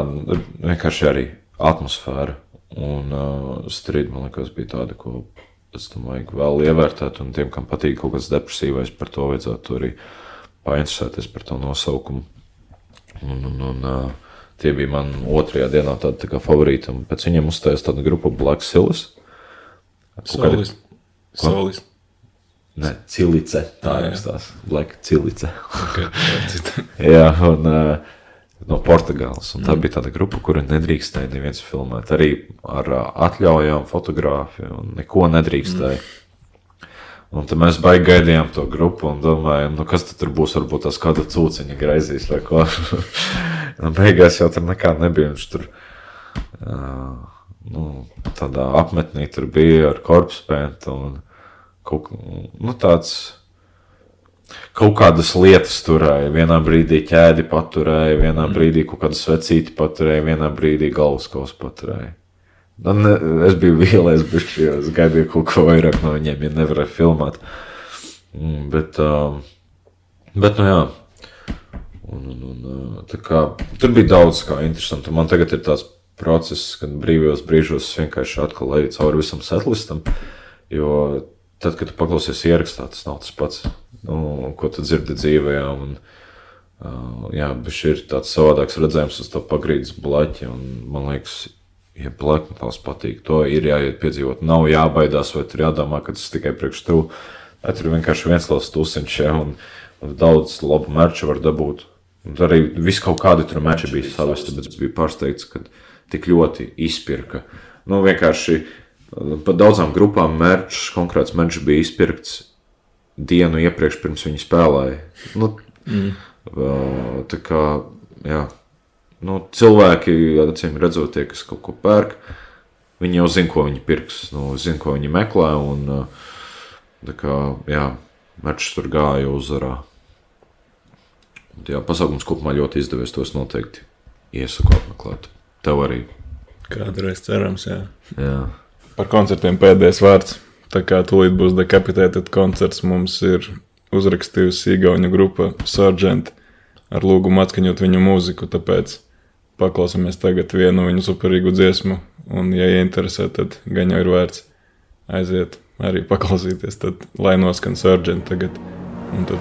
Speaker 2: vienkārši arī atmosfēra un uh, strīd, man liekas, bija tāda, ko es domāju, vēl ievērtēt. Un tiem, kam patīk kaut kas depresīvais, par to vajadzētu arī painteresēties par to nosaukumu. Un, un, un, uh, tie bija man otrajā dienā tādi tā favorīti. Un pēc viņiem uzstājās tāda grupa Black Silas.
Speaker 3: Solis. Solis.
Speaker 2: Nē, cilice. Tā ir tās Black cilice.
Speaker 3: Okay, (laughs)
Speaker 2: jā, un uh, no Portugāles. Un tā mm. bija tāda grupa, kura nedrīkstēja neviens filmēt. Arī ar uh, atļaujām fotografiju un neko nedrīkstēja. Mm. Un tad mēs baigi gaidījām to grupu un domājām, nu kas tur būs. Varbūt tās kāda cūciņa graizīs vai ko. (laughs) beigās jau tur nekā nebija. Viņš tur uh, nu, tādā apmetnī tur bija ar korpuspēntu un kaut, nu, tāds. Kaut kādas lietas turēja. Vienā brīdī ķēdi paturēja, vienā brīdī kaut kādu svecīti paturēja, vienā brīdī galvaskausu paturēja. Nu, ne, es biju vīlies, bet es gaidīju kaut ko vairāk no viņiem, ja nevarēju filmēt. Mm, Bet, uh, bet nu jā. Un, un, un, uh, tā kā, tur bija daudz kā interesantu. Man tagad ir tāds process, kad brīvajos brīžos vienkārši atkal eju cauri visam setlistam. Jo tad, kad tu paklausies ierakstā, tas nav tas pats, nu, ko tu dzirdi dzīvē. Un, uh, jā, bet šī ir tāds savādāks redzējums uz to pagrīdes blaķi. un Man liekas, ja blakmetāls patīk, to ir jāiet piedzīvot. Nav jābaidās, vai tur jādomā, ka tas tikai priekš tev. Vai Tur vienkārši viens liels tusiņš, ja, un, un daudz labu mērķu var dabūt. Un arī viss kaut kādi tur mērķi bija savesti, bet es biju pārsteigts, ka tik ļoti izpirka. Nu, vienkārši uh, pa daudzām grupām mērķis, konkrēts mērķis bija izpirkts dienu iepriekš, pirms viņi spēlēja. Nu, mm. Tā kā, jā, nu, cilvēki, acīm redzot, tie, kas kaut ko pērk, viņi jau zina, ko viņi pirks, nu, zina, ko viņi meklē. Un, tā kā, jā, mērķis tur gāja uzvarā. Jā, pasākums kopumā ļoti izdevies. Tos noteikti iesaku apmeklēt. Tev arī.
Speaker 1: Kādreiz cerams, jā.
Speaker 2: Jā.
Speaker 1: Par koncertiem pēdējais vārds. Tā kā tūlīt būs dekapitēta koncerts, mums ir uzrakstījusi Igaunija grupa Sargent ar lūgumu atskaņot viņu mūziku. Tāpēc paklausāmies tagad vienu viņu superīgu dziesmu. Un, ja ieinteresē, tad gan jau ir vērts aiziet arī paklausīties. Tad lai noskan Sargent tagad. Un tad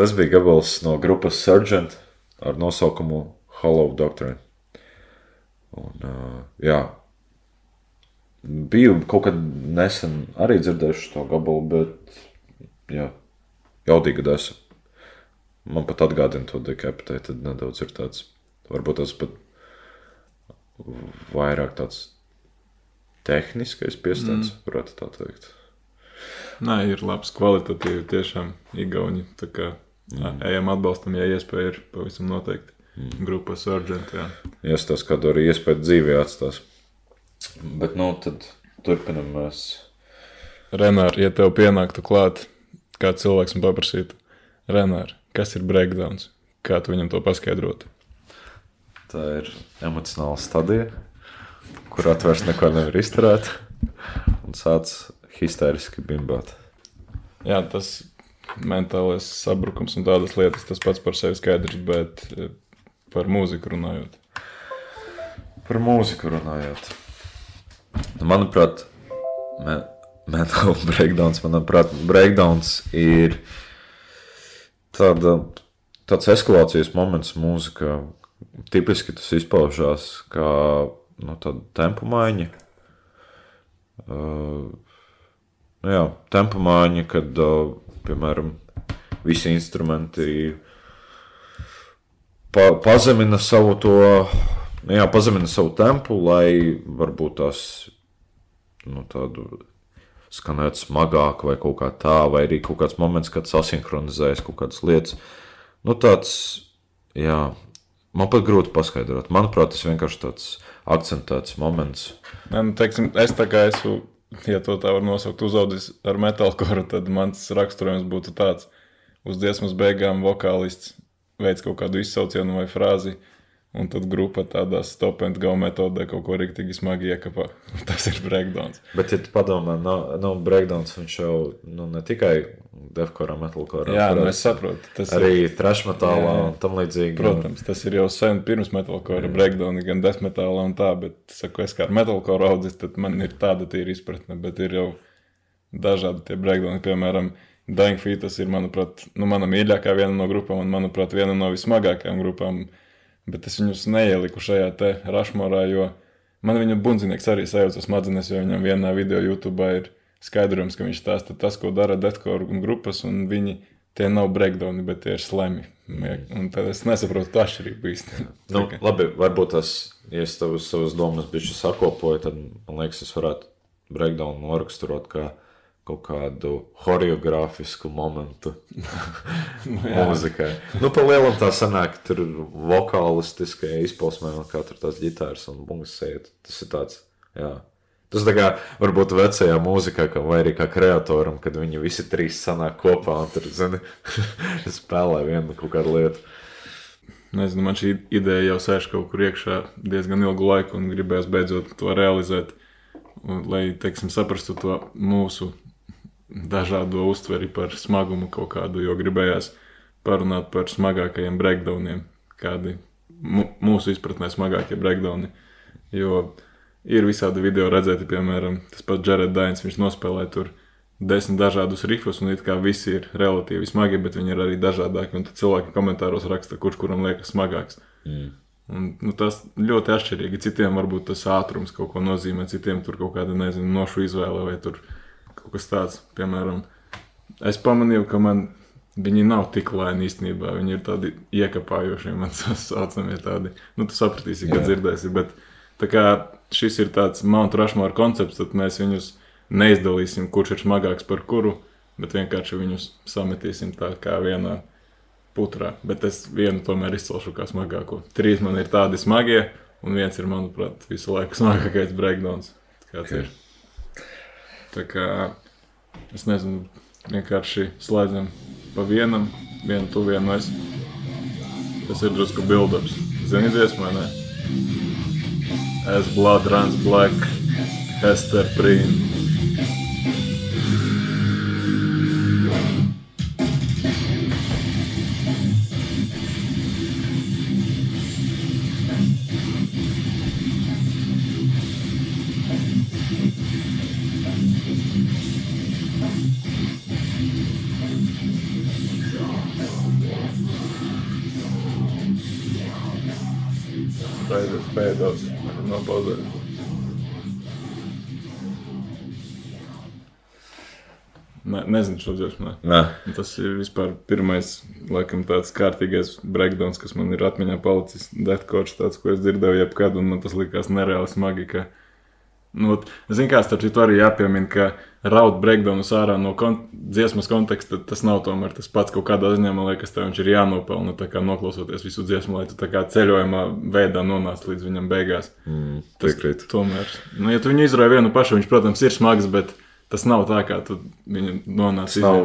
Speaker 2: tas bija gabals no grupas Surgeon ar nosaukumu Hollow Doctrine. Un, uh, jā, biju kaut kad nesen arī dzirdējuši to gabalu, bet jā, jaudīga desa. Man pat atgādina to dekapitē, tad nedaudz ir tāds, varbūt tas pat vairāk tāds tehniskais piestāsts, mm. varētu tā teikt.
Speaker 3: Nē, ir labs kvalitatīvi tiešām Igauni. Tā kā mm. ejam atbalstam, ja iespēja ir pavisam noteikti. Mm. Grupa Sargent, jā.
Speaker 2: Iestās kādu arī iespēju dzīvē atstās. Bet, nu, tad turpinam mēs.
Speaker 3: Renāri, ja tev pienāktu klāt, kā cilvēks un paprasītu, Renāri, kas ir breakdowns? Kā tu viņam to paskaidrotu?
Speaker 2: Tā ir emocionāla stadija, kur atvērst neko nevar izturēt. Un sāc histēriski bimbāt.
Speaker 3: Jā, tas mentālais sabrukums un tādas lietas, tas pats par sevi skaidrs, bet eh, par mūziku runājot.
Speaker 2: Par mūziku runājot. Nu, Manuprāt, me- mental (laughs) breakdowns, manuprāt, breakdowns ir tāda, tāds eskalācijas moments mūzikā. Tipiski tas izpaužās kā nu, tāda tempu maiņa. Uh, nu jā, tempu maiņa, kad, uh, piemēram, visi instrumenti pa, pazemina savu to, nu jā, pazemina savu tempu, lai varbūt tās nu, tādu skanēt smagāk vai kaut kā tā, vai arī kaut kāds moments, kad sasinhronizējas kaut kādas lietas. Nu, tāds, jā, man pat grūti paskaidrot. Manuprāt, tas vienkārši tāds akcentēts moments.
Speaker 3: Nē, nu, teiksim, es tā kā esmu, ja to tā var nosaukt, uzaugusi ar metālkoru, tad mans raksturojums būtu tāds: uz dziesmas beigām vokālists veids kaut kādu izsaucienu vai frāzi, un tad grupa tādā stop and go metodē kaut ko rīktīgi smagi iekapā. (laughs) Tas ir breakdowns.
Speaker 2: Bet, ja tu padomā, no, no breakdowns viņš jau nu, ne tikai defkorā, metalkorā,
Speaker 3: Jā, nu, es saprotu. Tas
Speaker 2: arī
Speaker 3: ir,
Speaker 2: trash metālā
Speaker 3: Jā, jā.
Speaker 2: un tam līdzīgi.
Speaker 3: protams, tas ir jau sen pirms metālkora breakdowna, gan death metālā un tā, bet, saku, es kā ar metālkora audzis, tad man ir tāda tīra izpratne, bet ir jau dažādi tie breakdowni, piemēram, Dying Feet, tas ir, manuprāt, nu, mana mīļākā viena no grupām, un, manuprāt, viena no vismagākajām grupām, bet es viņus neieliku šajā te rašmorā, jo man viņa bundzinieks arī sajauca smadzenes, jo viņam vienā video YouTube ir skaidrojums, ka viņš stāsta tas, ko dara deathcore un grupas, un viņi tie nav breakdowni, bet tie ir slemi. Un tad es nesaprotu to atšķirību īsti.
Speaker 2: Nu, labi, varbūt tas, ja es tavas, savas domas bišķi sakopoju, tad man liekas, es varētu breakdown noraksturot kā kaut kādu choreogrāfisku momentu (laughs) mūzikai. Nu, pa lielam tā sanāk, tur vokālistiskai izpausmē, un kā tur tās ģitāras un bungas iet. Tas ir tāds, jā. Tas tā kā varbūt vecajā mūzikā, kā, vai arī kā kreatoram, kad viņi visi trīs sanāk kopā un tur, zini, (laughs) spēlē vienu kaut kādu lietu.
Speaker 3: Nezinu, man šī ideja jau sēž kaut kur iekšā diezgan ilgu laiku, un gribējās beidzot to realizēt. Un, lai, teiksim, saprastu to mūsu dažādo uztveri par smagumu kaut kādu, jo gribējās parunāt par smagākajiem breakdowniem, kādi mūsu izpratnē smagākie breakdowni. Jo ir visādi video redzēti, piemēram, tas pats Jared Dains, viņš nospēlē tur desmit dažādus rifus, un it kā visi ir relatīvi smagi, bet viņi ir arī dažādāki, un tad cilvēki komentāros raksta, kurš kuram liekas smagāks.
Speaker 2: Mm.
Speaker 3: Un, nu, tas ļoti atšķirīgi. Citiem varbūt tas ātrums kaut ko nozīmē, citiem tur kaut kāda, nezinu, nošu izvēle vai tur kaut kas tāds. Piemēram, es pamanīju, ka man viņi nav tik lēni īstenībā. Viņi ir tādi iekapājošie, man (laughs) saucamie tādi. Nu, tu sapratīsi, kad dzirdēsi. Bet tā kā šis ir tāds Mount Rushmore koncepts, tad mēs viņus neizdalīsim, kurš ir smagāks par kuru, bet vienkārši viņus sametīsim tā kā vienā putrā. Bet es vienu tomēr izcelšu kā smagāko. Trīs man ir tādi smagie, un viens ir, manuprāt, visu laiku (laughs) smagākais breakdowns. Kāds
Speaker 2: Ok.
Speaker 3: ir? Tā kā es nezinu, vienkārši slēdzam pa vienam, vienu tu vienu es. Tas ir drusku build-ups. Zini, dziesmu, vai ne? As blood runs black, Hester Prīn. Aiziet pēdos, nopauzēt. Ne, nezinu šo dziesmu. ne. Tas ir vispār pirmais, laikam, tāds kārtīgais breakdowns, kas man ir atmiņā palicis. Deathcore tāds, ko es dzirdēju jebkad, un man tas likās nereāli smagi. Ka, nu, Ziniet, kā starp citu arī jāpiemina, ka raud breakdownus ārā no kon dziesmas konteksta, tas nav tomēr tas pats kaut kādā ziņā, man liekas, tev viņš ir jānopelna, tā kā noklausoties visu dziesmu, lai tu tā kā ceļojumā veidā nonāc līdz viņam beigās.
Speaker 2: mm, piekrīt.
Speaker 3: tomēr, nu, ja tu viņu izrauj vienu pašu, viņš, protams, ir smags, bet tas nav tā, kā tu viņu nonāc.
Speaker 2: Tas nav,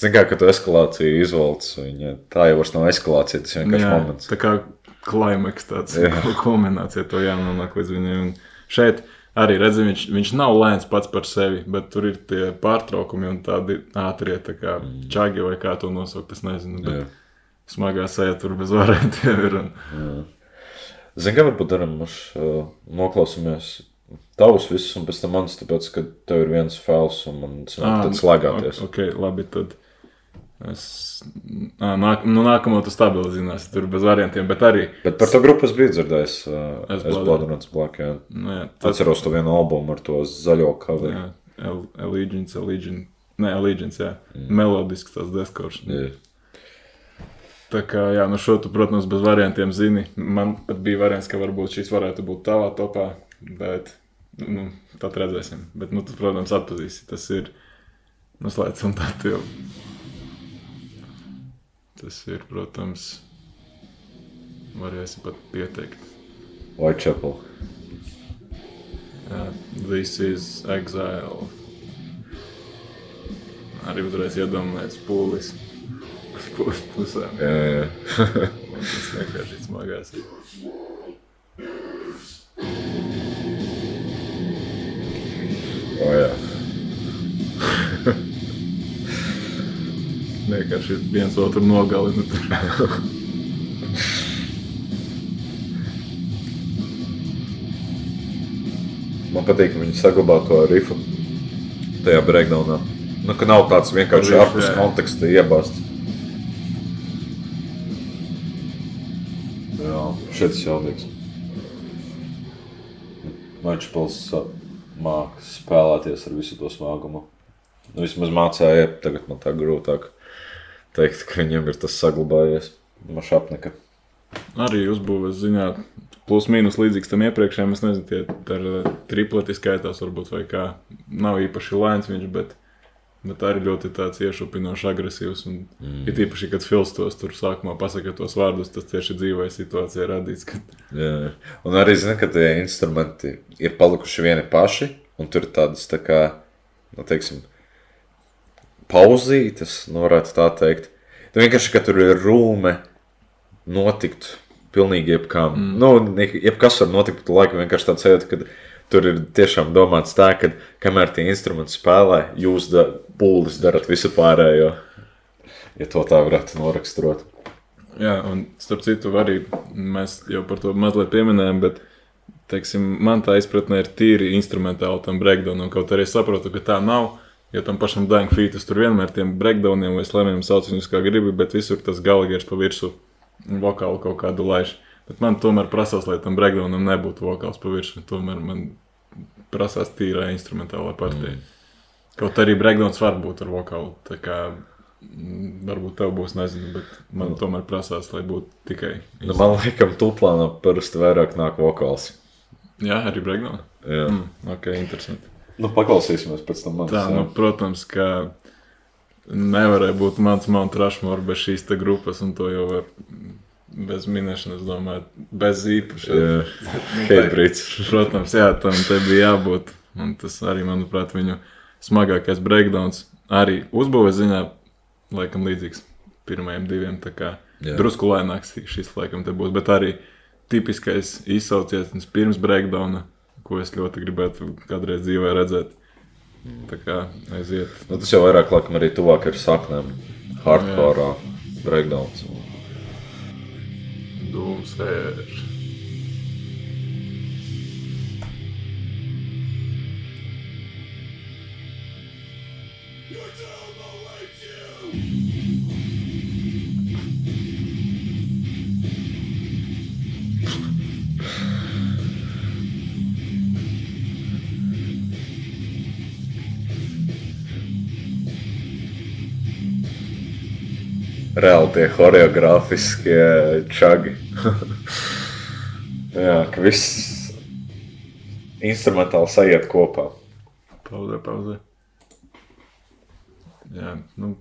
Speaker 2: zin kā, kad tu eskalāciju izvalc, viņa tā jau vairs nav eskalācija, tas vienkārši
Speaker 3: Jā,
Speaker 2: moments.
Speaker 3: tā kā klimaks, tāds
Speaker 2: Jā. (laughs)
Speaker 3: kulminācija, to jānonāk līdz viņiem. Un šeit arī redzam, viņš, viņš nav lēns pats par sevi, bet tur ir tie pārtraukumi un tādi ātrie, tā kā čagi vai kā to nosaukt, es nezinu.
Speaker 2: Mm. Jā.
Speaker 3: Bet smagā sēta tur bez variantiem ir. Un,
Speaker 2: Zini, kā varbūt darām, mēs uh, noklausāmies tavus visus, un pēc tam manis, tāpēc, ka tev ir viens fails, un man sanāk tad slēgāties.
Speaker 3: Ok, labi, tad. Es nāk, nu, nākamo tu stabilizināsi, tur bez variantiem, bet arī.
Speaker 2: Bet par to grupu es biju dzirdējis.
Speaker 3: Es
Speaker 2: Bloodruns Black, jā.
Speaker 3: Nu, jā, tas
Speaker 2: Atceros to vienu albumu ar to zaļo cover.
Speaker 3: Jā, Al- Allegiance, Allegiance. Nē, Allegiance, jā. Mm. Melodisks tas deskors.
Speaker 2: Jā.
Speaker 3: Tā kā, jā, nu šo tu, protams, bez variantiem zini. Man pat bija variants, ka varbūt šis varētu būt tavā topā, bet, nu, tad redzēsim. Bet, nu, tu, protams, atpazīsi. Tas ir, slēdz un tā tev. Tas ir, protams, varēsi pat pieteikt.
Speaker 2: Whitechapel.
Speaker 3: Jā, this is exile. Arī uzreiz iedomājies pūlis. Uz pūles pusēm.
Speaker 2: Jā, jā.
Speaker 3: Tas vienkārši smagās. (laughs) Vienkārši viens otru nogalina. tur.
Speaker 2: Man patīk, ka viņi saglabā to rifu tajā breakdownā. Nu, ka nav tāds vienkārši ārpus konteksta iebāzts. Jā, šeit tas jaudīgs. Mačpils māca spēlēties ar visu to smagumu. Nu, vismaz mācīja, tagad man tā grūtāk teikt, ka viņiem ir tas saglabājies. Mašapneka.
Speaker 3: Arī uzbūves ziņā plus mīnus līdzīgs tam iepriekšējiem. Es nezinu, tie ar eh, tripleti skaitās varbūt vai kā. Nav īpaši lēns viņš, bet, bet arī ļoti tāds iešupinošs, agresīvs. Un mm. ir īpaši, kad Fils tos tur sākumā pasaka tos vārdus, tas tieši dzīvē situācijā radīts. Kad...
Speaker 2: Jā. un arī zinu, ka tie instrumenti ir palikuši vieni paši, un tur ir tādas tā kā, nu, teiksim, pauzītes, nu, varētu tā teikt. Tu vienkārši, ka tur ir rūme notikt pilnīgi jebkam. Mm. Nu, jebkas var notikt, bet laikam vienkārši tāds sajūta, ka tur ir tiešām domāts tā, ka kamēr tie instrumenti spēlē, jūs da, pūlis darat visu pārējo. Ja to tā varētu noraksturot.
Speaker 3: Jā, un starp citu, arī mēs jau par to mazliet pieminējām, bet teiksim, man tā izpratne ir tīri instrumentāli tam breakdownam. Kaut arī saprotu, ka tā nav. Jo tam pašam Dying Fetus tur vienmēr tiem breakdowniem vai slamiem sauc viņus kā gribi, bet visur tas galagers pa virsmu vokālu kaut kādu laiž. Bet man tomēr prasās, lai tam breakdownam nebūtu vokāls pa virsmu. Tomēr man prasās tīrā instrumentālā partija. Mm. Kaut arī breakdowns var būt ar vokālu. tā kā, mm, Varbūt tev būs, nezinu, bet man tomēr prasās, lai būtu tikai.
Speaker 2: Nu, man liekas, tūplānā parasti vairāk nāk vokāls.
Speaker 3: Jā, arī breakdown.
Speaker 2: Jā.
Speaker 3: Mm, ok, interesanti.
Speaker 2: Nu, paklausīsimies pēc tam. Manis,
Speaker 3: Tā,
Speaker 2: jā.
Speaker 3: nu, protams, ka nevarēja būt mans Mount Rushmore bez šīs grupas, un to jau var bez minēšanas, domāju, bez īpaša.
Speaker 2: Jā. (laughs)
Speaker 3: Nu,
Speaker 2: Heitbrīds.
Speaker 3: Protams, jā, tam te bija jābūt. Un tas arī, manuprāt, viņu smagākais breakdowns arī uzbūves ziņā, laikam, līdzīgs pirmajiem diviem. Drusku lēnāks šis, laikam, te būs, bet arī tipiskais izsauciens pirms breakdowna, ko es ļoti gribētu kādreiz dzīvē redzēt. Tā kā aiziet.
Speaker 2: Nu, tas jau vairāk laikam arī tuvāk ir saknēm. Hardcore, breakdowns.
Speaker 3: Doomsayer.
Speaker 2: Reāli tie choreogrāfiskie čagi. (laughs) Jā, ka viss instrumentāli sajiet kopā.
Speaker 3: Pauzē, pauzē. Jā, nu.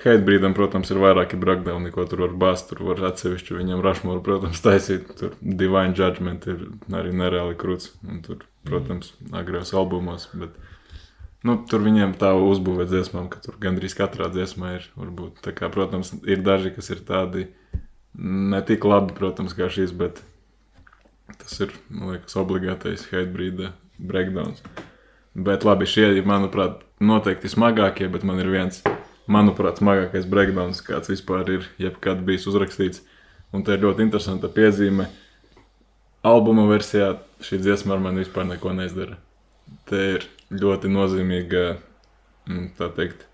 Speaker 3: Heitbrīdam, protams, ir vairāki breakdowni, ko tur var bāzt. Tur var atsevišķi viņam rašmoru, protams, taisīt. Tur Divine Judgment ir arī nereāli krūts. Un tur, protams, agros albumos. Bet, nu, tur viņiem tā uzbūvē dziesmām, ka tur gandrīz katrā dziesmā ir. Varbūt, kā, protams, ir daži, kas ir tādi ne tik labi, protams, kā šīs, bet tas ir, liekas, obligātais Heitbrīda breakdowns. Bet labi, šie ir, manuprāt, noteikti smagākie, bet man ir viens, manuprāt, smagākais breakdowns, kāds vispār ir jebkad bijis uzrakstīts. Un tā ir ļoti interesanta piezīme. Albuma versijā šī dziesma ar mani vispār neko neizdara. Te ir ļoti nozīmīga, mm, teikt,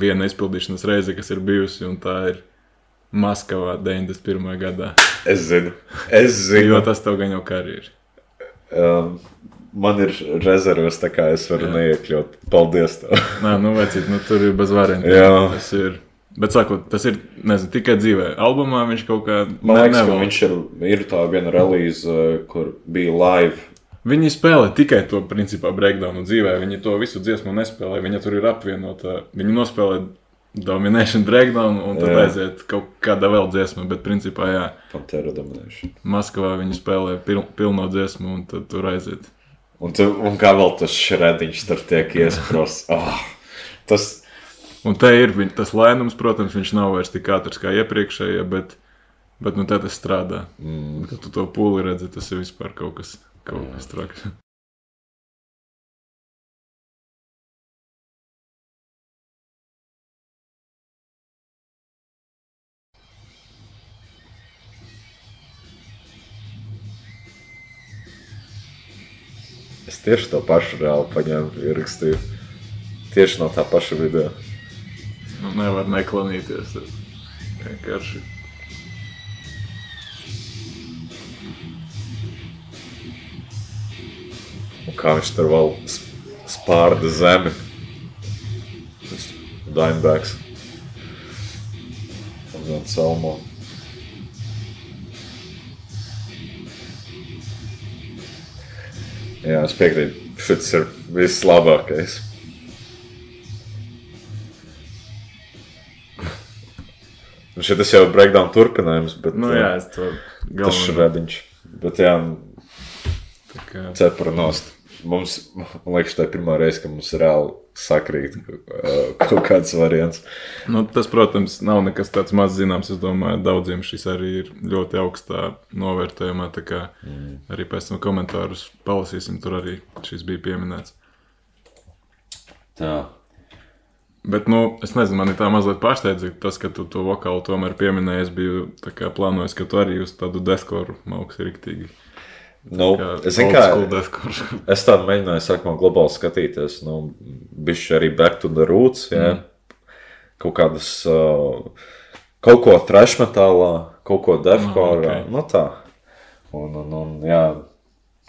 Speaker 3: viena izpildīšanas reize, kas ir bijusi, un tā ir Maskavā 91. gadā.
Speaker 2: Es zinu, es zinu.
Speaker 3: Jo tas tev gan jau karjeras.
Speaker 2: Um, man ir rezerves, tā kā es varu
Speaker 3: Jā.
Speaker 2: neiekļūt. Paldies! (laughs)
Speaker 3: Nē, nu, vecīt, nu, tur ir bez variantiem.
Speaker 2: Jā.
Speaker 3: Tas ir. Bet, sakot, tas ir nezinu, tikai dzīvē. Albumā viņš kaut kā
Speaker 2: Man liekas, ka
Speaker 3: nevalda.
Speaker 2: viņš ir, ir tā viena relīze, kur bija live.
Speaker 3: Viņi spēlē tikai to principā breakdownu dzīvē. Viņi to visu dziesmu nespēlē. Viņa tur ir apvienota. Viņi nospēlē Domination breakdown un tad
Speaker 2: Jā.
Speaker 3: aiziet kaut kāda vēl dziesma. Bet, principā, jā,
Speaker 2: Pantera Domination.
Speaker 3: Maskavā viņi spēlē pil pilno dziesmu un tad tur aiziet.
Speaker 2: Un, tu, un kā vēl tas šrediņš tur tiek iesprosts. Oh, (laughs) tas,
Speaker 3: Un te ir viņ, tas lēnums, protams, viņš nav vairs tik ātrs kā iepriekšējie, bet, bet nu, tā tas strādā.
Speaker 2: mm,
Speaker 3: Kad tu to pūli redzi, tas ir vispār kaut kas, traks.
Speaker 2: es tieši to pašu reāli paņēmu, ierakstīju. Tieši no tā paša video.
Speaker 3: Nu, nevar neklanīties. Vienkārši.
Speaker 2: Un kā viņš tur vēl sp- spārda zemi. Dimebacks. Un vēl Salmo. Jā, es piekrītu. Šis ir vislabākais. Un šis jau ir breakdown turpinājums, bet
Speaker 3: Nu, jā, to
Speaker 2: tas
Speaker 3: galveno.
Speaker 2: šrediņš. Bet jā, cepura nost. Mums, man liekas, tā ir pirmā reize, kad mums reāli sakrīt uh, kaut kāds variants.
Speaker 3: Nu, tas, protams, nav nekas tāds maz zināms. Es domāju, daudziem šis arī ir ļoti augstā novērtējumā. Tā kā mm. arī pēc tam komentārus palasīsim, tur arī šis bija pieminēts.
Speaker 2: Tā.
Speaker 3: Bet, nu, es nezinu, man ir tā mazliet pārsteidzoši tas, ka tu to vokālu tomēr pieminēji. Es biju plānojis, ka tu arī uz tādu deskoru mākslinieci rīktīgi.
Speaker 2: Nu, es
Speaker 3: school deskoru. (laughs)
Speaker 2: es tādu mēģināju sākumā globāli skatīties. Nu, bišķi arī back to the roots. Jā. Kaut kādas, uh, kaut ko trash metālā, kaut ko defkorā.
Speaker 3: ok.
Speaker 2: Nu tā. Un, un, un jā,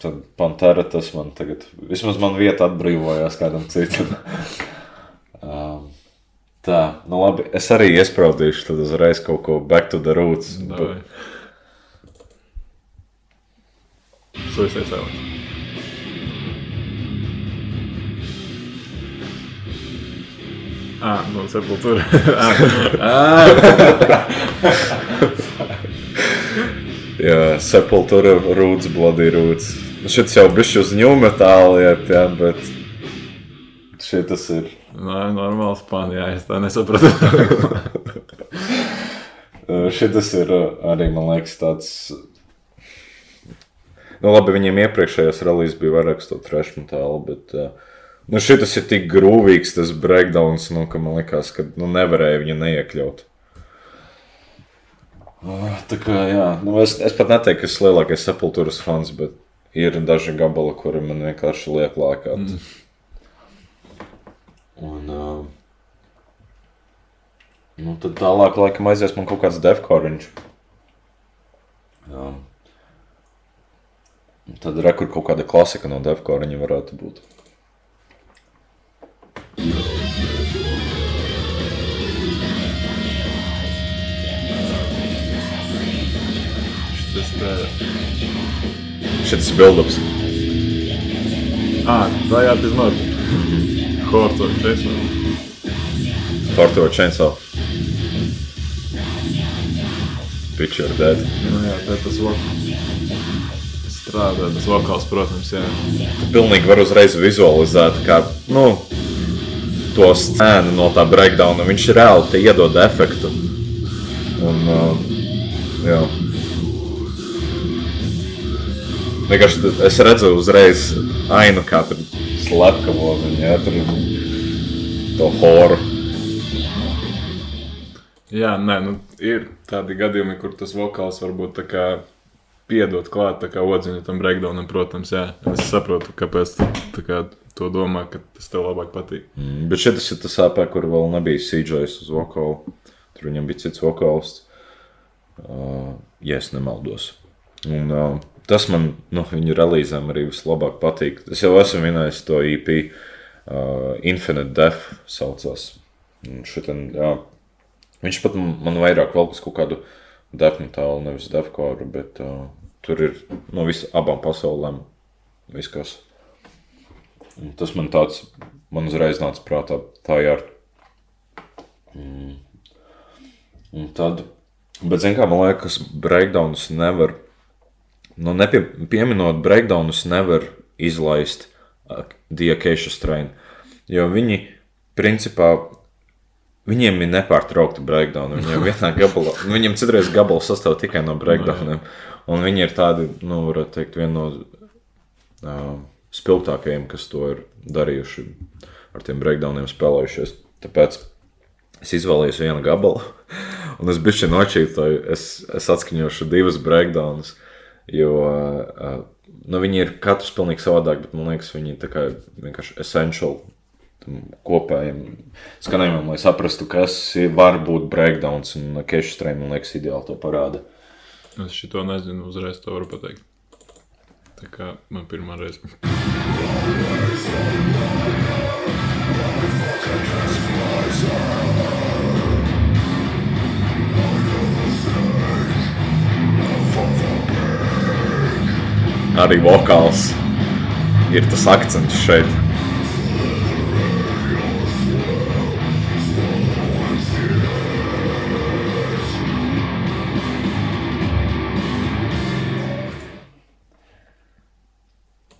Speaker 2: tad Pantera tas man tagad, vismaz man vieta atbrīvojās kādam citam. (laughs) um, tā, nu labi, es arī iespraudīšu tad uzreiz kaut ko back to the roots.
Speaker 3: Davai. Suicide Silence. Ah, no sepultūra. (laughs) (laughs)
Speaker 2: Jā, sepultūra rūts, bloody rūts. Šis jau bišķi uz ņūmetāli iet, jā, bet šeit tas ir.
Speaker 3: Nē, normāls spāņā, es tā nesapratu. (laughs)
Speaker 2: Šis ir uh, arī, man liekas, tāds. Nu, labi, viņiem iepriekšējās relīzes bija vairāk to trash metālu, bet uh, nu, šis ir tik grūvīgs, tas breakdowns, nu, ka man liekas, ka nu, nevarēja viņu neiekļaut. Uh, Tā kā, jā, nu, es, es pat neteiktu, ka esmu lielākais sepultūras fans, bet ir daži gabali, kuri man vienkārši liek lēkāt. Mm. Un, uh, nu, tad tālāk, laikam, aizies man kaut kāds defkoriņš. Jā. Tad rekur kaut kāda klasika no Defkora varētu būt. Tas tā... Šis build-ups.
Speaker 3: Ah, tā jā, tas nav. Horto Chainsaw.
Speaker 2: Horto Chainsaw. Picture dead.
Speaker 3: Nu jā, tā tas var. Strādā, tas vokāls, protams, jā.
Speaker 2: Tu pilnīgi var uzreiz vizualizēt, kā, nu, to scēnu no tā breakdowna. Viņš reāli iedod efektu. Un, uh, jā. Vienkārši es redzu uzreiz ainu, kā tur slepkavo viņa, ja, tur to horu.
Speaker 3: Jā, nē, nu, ir tādi gadījumi, kur tas vokāls varbūt tā kā piedod klāt, kā odziņa tam breakdownam, protams, jā. Es saprotu, kāpēc kā to domā, ka tas tev labāk patīk.
Speaker 2: Mm, Bet šis ir tas AP, kur vēl nebija CJs uz vokālu. Tur viņam bija cits vokālists. Uh, ja es nemaldos. Un, uh, tas man nu, viņa relīzēm arī vislabāk patīk. Es jau esmu minējis to EP. Uh, Infinite Death saucās. Šitan, jā, viņš pat man vairāk uz kaut kādu death metālu, nevis deathcore, bet uh, tur ir no visām abām pasaulēm viskas. Un Tas man tāds, man uzreiz nāca prātā, tā ir. Mm. Un tad, bet, zināmā mērā, man liekas, breakdownus nevar, nu, nepie, pieminot breakdownus, nevar izlaist diakēšu strainu. Jo viņi, principā, viņiem ir nepārtraukti breakdowni. Viņiem vienā gabalā, nu, viņiem citreiz gabala sastāv tikai no breakdowniem. Un viņi ir tādi, nu, varētu teikt, viena no uh, spilgtākajiem, kas to ir darījuši ar tiem breakdowniem, spēlējušies. Tāpēc es izvēlējos vienu gabalu, (laughs) un es biju nočītoju, es, es atskaņošu divus breakdownus, jo uh, nu, viņi ir katrs pilnīgi savādāk, bet man liekas, viņi ir vienkārši essential tam kopējiem skanējumam, lai saprastu, kas var būt breakdowns, un Kešu stream, man liekas, ideāli to parāda.
Speaker 3: Es šito nezinu, uzreiz to varu pateikt. Tā kā man pirmā reize.
Speaker 2: Arī vokāls ir tas akcents šeit.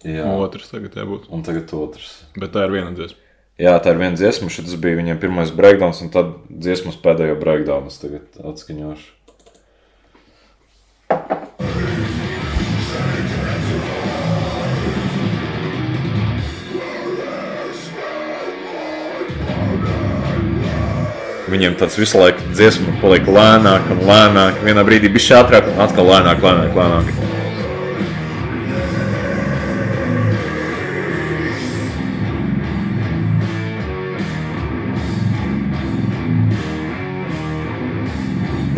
Speaker 2: Jā,
Speaker 3: Otrs tagad jābūt.
Speaker 2: un tagad otrs.
Speaker 3: Bet tā ir viena dziesma.
Speaker 2: Jā, tā ir viena dziesma. Šis bija viņiem pirmais breakdowns, un tad dziesmas pēdējo breakdownu es tagad atskaņošu. Viņiem tāds visu laiku dziesma paliek lēnāk un lēnāk. Vienā brīdī bija ātrāk, un atkal lēnāk, lēnāk, lēnāk.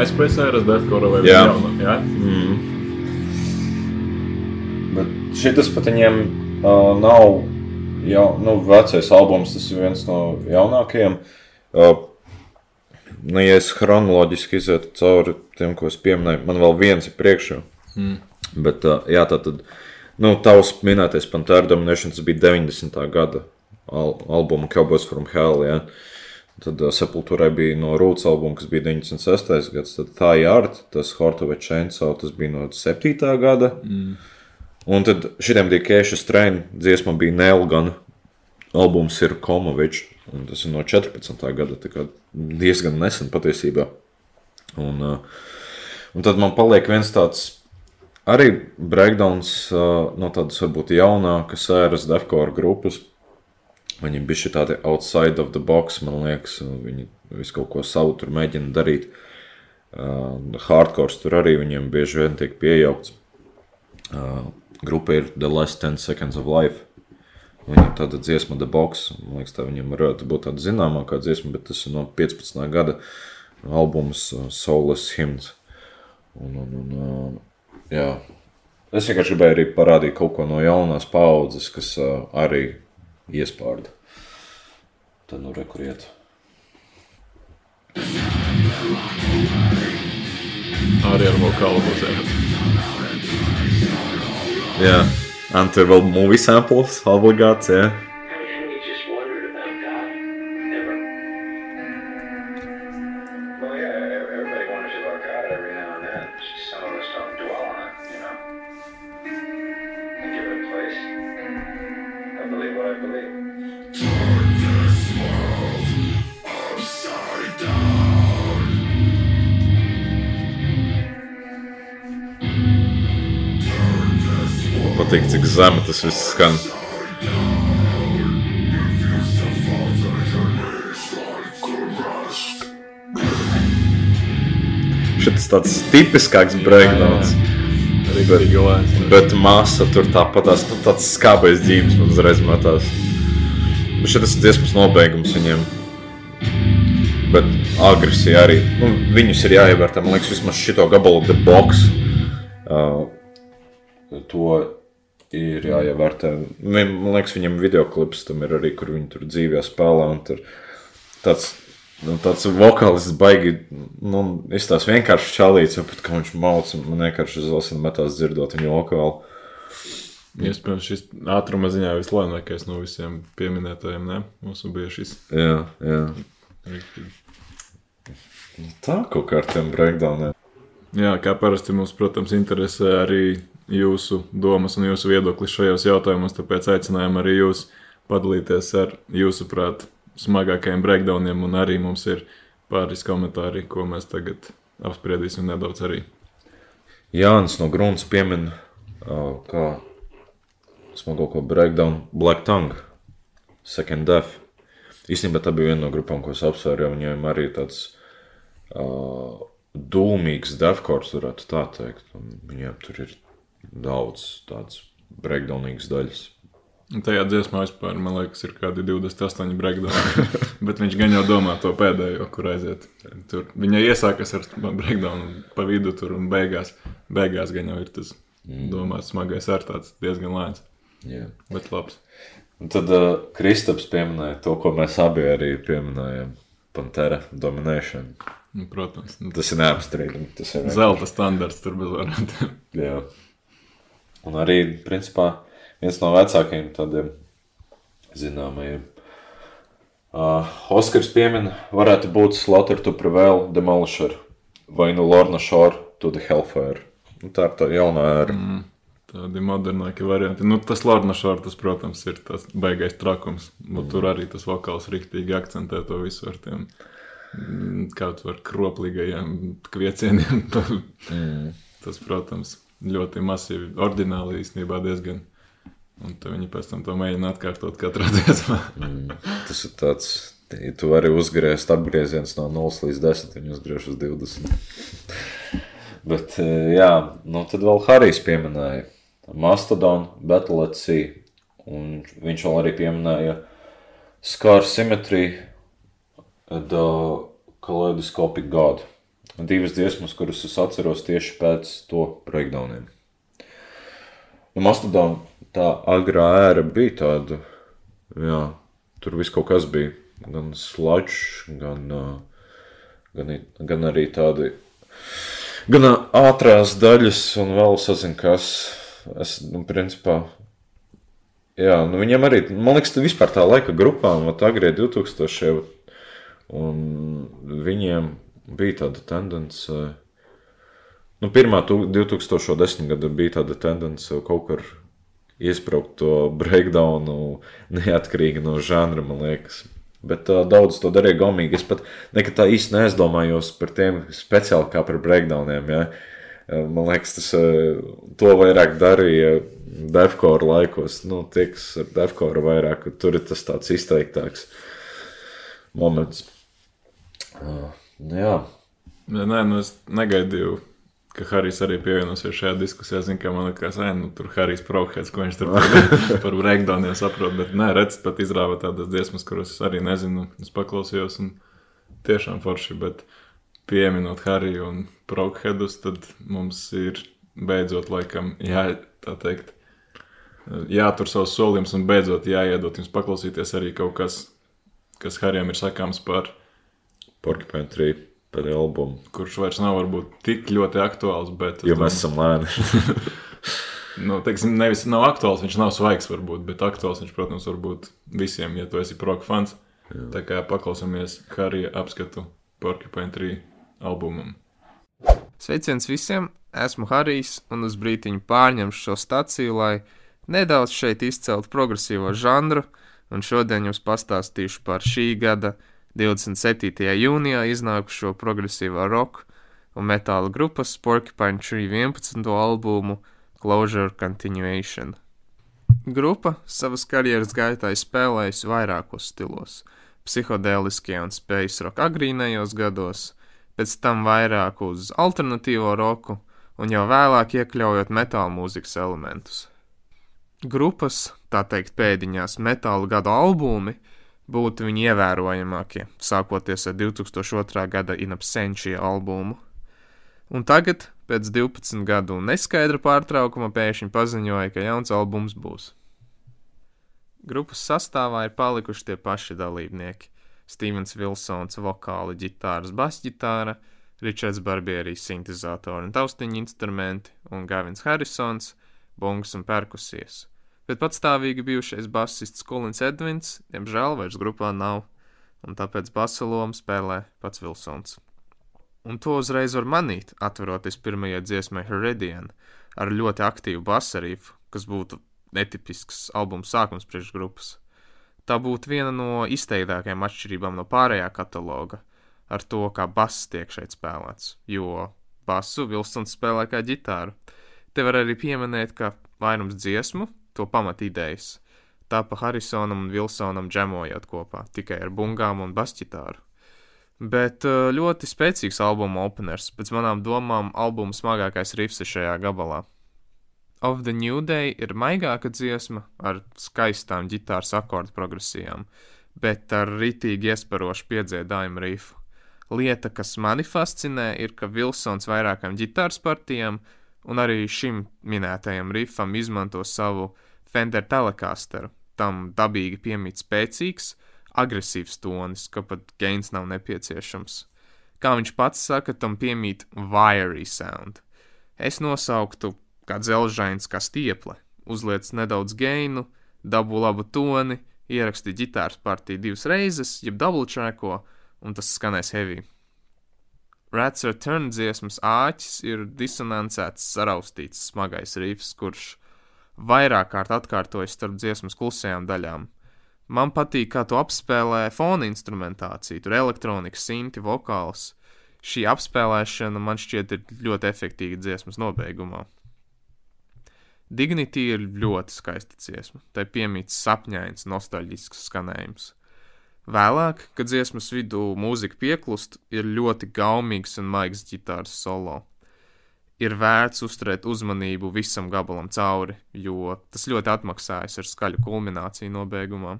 Speaker 3: MySpace Deathcore vai
Speaker 2: Jā.
Speaker 3: jauna? Jā.
Speaker 2: Bet šis pat viņiem uh, nav jau, nu, vecais albums, tas ir viens no jaunākajiem. Uh, nu, ja es chronoloģiski izietu cauri tiem, ko es pieminēju, man vēl viens ir priekšā. Mm. Bet, uh, jā, tā tad, nu, tavs minētais Pantera Domination, tas bija 90. gada al albuma Cowboys from Hell, jā. Tad uh, Sepultūrai bija no Rūtas albuma, kas bija 96. gads, tad tā art, tas Hortova Chainsaw, tas bija no 7. gada. Mm. Un tad šitiem bija Keša Strain, dziesma bija Nelgana, albums ir Komovičs, un tas ir no 14. gada, tā kā diezgan nesen patiesībā. Un, uh, un tad man paliek viens tāds arī breakdowns uh, no tādas varbūt jaunākas ēras Defcore grupas. Viņi bija šī tādi outside of the box, man liekas, viņi visu kaut ko savu tur mēģina darīt. Uh, hardcore tur arī viņiem bieži vien tiek piejaukts. Uh, grupa ir The Last 10 Seconds of Life. Viņam tāda dziesma, The Box, man liekas, tā viņam varētu būt tāda zināmākā dziesma, bet tas ir no 15. gada albums uh, Soulless Hymns. Un, un, un, uh, jā. Es vienkārši gribēju arī parādīt kaut ko no jaunās paudzes, kas uh, arī iespārda. Tad nu rekuriet.
Speaker 3: Arī ar vokālu muzēju.
Speaker 2: Jā, un tur vēl movie samples obligāts, jā.
Speaker 4: Have
Speaker 2: zemi tas viss skan. Šis tāds tipiskāks breakdowns.
Speaker 3: Lēns.
Speaker 2: Bet masa tur tāpat tās, nu, tāds skābais dzīves man uzreiz metās. Bet tas ir dziesmas nobeigums viņiem. Bet agresija arī. Nu, viņus ir jāievērtē. Man liekas, vismaz šito gabalu The Box. Uh, to ir jāievērtē. Man liekas, viņam video klips tam ir arī, kur viņi tur dzīvē spēlē. un Tur tāds, nu, tāds vokālists baigi, nu, izstās vienkārši čalīts, jo pat kā viņš mauc, un man vienkārši uz ausīm metās dzirdot viņu vokālu.
Speaker 3: Iespējams, šis ātruma ziņā vislēnākais no visiem pieminētajiem. Ne? Mums bija šis.
Speaker 2: Jā, jā.
Speaker 3: riktīgi.
Speaker 2: Tā kaut kā ar tiem breakdowniem.
Speaker 3: Jā, kā parasti mums, protams, interesē arī jūsu domas un jūsu viedoklis šajos jautājumos. Tāpēc aicinājām arī jūs padalīties ar jūsuprāt smagākajiem breakdowniem. Un arī mums ir pāris komentāri, ko mēs tagad apspriedīsim nedaudz arī.
Speaker 2: Jānis no Grunts piemin, kā smagāko breakdown Black Tongue, Second Death. Īstenībā tā bija viena no grupām, ko es apsvēru, jo viņiem arī tāds uh, dūmīgs deathcore, varētu tā teikt. Un viņiem tur ir daudz tādas breakdownīgas daļas.
Speaker 3: Un tajā dziesmā vispār, man liekas, ir kādi 28 breakdowni. (laughs) Bet viņš gan jau domā to pēdējo, kur aiziet. Tur viņa iesākas ar breakdownu pa vidu tur un beigās. Beigās gan jau ir tas domāts smagais ar tāds diezgan lēns.
Speaker 2: Jā.
Speaker 3: Bet labs.
Speaker 2: Un tad uh, Kristaps pieminēja to, ko mēs abi arī pieminējām. Pantera Domination.
Speaker 3: Nu, protams, nu,
Speaker 2: Tas ir neapstrīdami. Tas ir
Speaker 3: zelta standarts tur bez variantiem.
Speaker 2: Jā. Un arī, principā, viens no vecākajiem tādiem zināmajiem. Uh, Oskars piemina, varētu būt Slaughter to Prevail, Demolisher vai nu Lorna Shore to the Hellfire. Nu, tā ir tā jaunā era. Mm.
Speaker 3: Tādi modernāki varianti. Nu, tas Lorna Šortas, protams, ir tas baigais trakums. Nu, tur arī tas vokāls rīktīgi akcentē to visu ar tiem mm, kaut var kroplīgajiem kviecieniem. (laughs) mm. Tas, protams, ļoti masīvi, ordināli īstenībā diezgan. Un viņi pēc tam to mēģina atkārtot katrā (laughs) dziesmā.
Speaker 2: Tas ir tāds, ja tu vari uzgriezt apgrieziens no 0 līdz 10, viņi uzgriež uz 20. (laughs) Bet, eh, jā, nu tad vēl Harijs pieminēja Mastodon, Battle at Sea. Un viņš vēl arī pieminēja Scar Symmetry, The Kaleidoscopic God. Divas dziesmas, kuras es atceros tieši pēc to breakdowniem. Nu, Mastodon tā agrā ēra bija tāda, jā, tur viss kaut kas bija. Gan sludge, gan, uh, gan, gan arī tādi gan ātrās daļas, un vēl sazinu, kas. Es, nu, principā, jā, nu, viņiem arī, man liekas, vispār tā laika grupām, vat agrie 2000, un viņiem bija tāda tendence. Nu, pirmā tu- 2010. gada bija tāda tendence kaut kur iesprūkt to breakdownu neatkarīgi no žanra, man liekas. Bet uh, daudz to darīja gomīgi. Es pat nekad tā īsti neaizdomājos par tiem speciāli kā par breakdowniem. Ja? Man liekas, tas to vairāk darīja Defkora laikos. Nu, tie, kas ar Defkora vairāk, tur ir tas tāds izteiktāks moments. Uh, jā,
Speaker 3: Ja, nē, nu es negaidīju ka Harijs arī pievienosies šajā diskusijā. Zinu, ka man liekas, ka nu, tur Harijs Prokhēts, ko viņš tur par, (laughs) par breakdowniem saprot. Bet nē, redz, pat izrāva tādas dziesmas, kuras es arī nezinu. Es paklausījos un tiešām forši. Bet pieminot Hariju un Prokhēdus, tad mums ir beidzot laikam jā, tā teikt. Jātur savus solījumus un beidzot jāiedot jums paklausīties arī kaut kas, kas Harijam ir sakāms par
Speaker 2: Porcupine 3 pēdējo albumu.
Speaker 3: kurš vairs nav varbūt tik ļoti aktuāls. Bet,
Speaker 2: Jo mēs esam lēni. (laughs)
Speaker 3: nu, teiksim, nevis nav aktuāls, viņš nav svaigs, varbūt, bet aktuāls viņš, protams, var būt visiem, ja tu esi proka fans. Jā. Tā kā paklausāmies Harija apskatu Porcupine 3 albumam.
Speaker 5: Sveiciens visiem! Esmu Harijs un uz brīdiņu pārņemšu šo staciju, lai nedaudz šeit izceltu progresīvo žanru, un šodien jums pastāstīšu par šī gada 27. jūnijā iznākušo progresīvā roka un metāla grupas Porcupine Tree 11. albumu Closure Continuation. Grupa savas karjeras gaitā spēlējusi vairākos stilos - psihodēliskie un space rock agrīnajos gados, pēc tam vairāk uz alternatīvo roku un jau vēlāk iekļaujot metāla mūzikas elementus. Grupas, tā teikt, pēdiņās metāla gada albumi būtu viņa ievērojamākie, sākoties ar 2002. gada In Absentia albumu. Un tagad, pēc 12 gadu neskaidra pārtraukuma, pēkšņi paziņoja, ka jauns albums būs. Grupas sastāvā ir palikuši tie paši dalībnieki - Stevens Vilsons, vokāli, ģitāras, basģitāra, Ričards Barbierijs, sintetizātori un taustiņu instrumenti, un Gavins Harrisons, bungas un perkusijas. Bet patstāvīgi bijušais basists Kulins Edvins, diemžēl vairs grupā nav, un tāpēc basa lomu spēlē pats Vilsons. Un to uzreiz var manīt, atveroties pirmajai dziesmai Heredian, ar ļoti aktīvu basarīfu, kas būtu netipisks albuma sākums priekšgrupas. Tā būtu viena no izteiktākajām atšķirībām no pārējā kataloga, ar to, kā bass tiek šeit spēlēts, jo basu Vilsons spēlē kā ģitāru. Te var arī pieminēt, ka vairums dziesmu, to pamatīdējas, tapa Harrisonam un Vilsonam džemojot kopā, tikai ar bungām un basģitāru. Bet uh, ļoti spēcīgs albuma openers, pēc manām domām, albuma smagākais rifs ir šajā gabalā. Of the New Day ir maigāka dziesma ar skaistām ģitāras akordu progresijām, bet ar ritīgi iesparošu piedziedājumu rifu. Lieta, kas mani fascinē, ir, ka Vilsons vairākām ģitāras partijām un arī šim minētajam rifam izmanto savu Fender Telecasteru. Tam dabīgi piemīt spēcīgs, agresīvs tonis, ka pat gains nav nepieciešams. Kā viņš pats saka, tam piemīt wiry sound. Es nosauktu kā dzelžains, kā stieple, uzliec nedaudz gainu, dabū labu toni, ieraksti ģitāras partiju divas reizes, jeb double tracko, un tas skanēs heavy. Rats Return dziesmas āķis ir disonancēts, saraustīts, smagais rifs, kurš vairāk kārt atkārtojas starp dziesmas klusajām daļām. Man patīk, kā to apspēlē fona instrumentācija, tur elektronika, sinti, vokāls. Šī apspēlēšana man šķiet ir ļoti efektīva dziesmas nobeigumā. Dignity ir ļoti skaista dziesma, tai piemīts sapņains, nostalģisks skanējums. Vēlāk, kad dziesmas vidū mūzika pieklust, ir ļoti gaumīgs un maigs ģitāras solo. Ir vērts uzturēt uzmanību visam gabalam cauri, jo tas ļoti atmaksājas ar skaļu kulmināciju nobeigumā.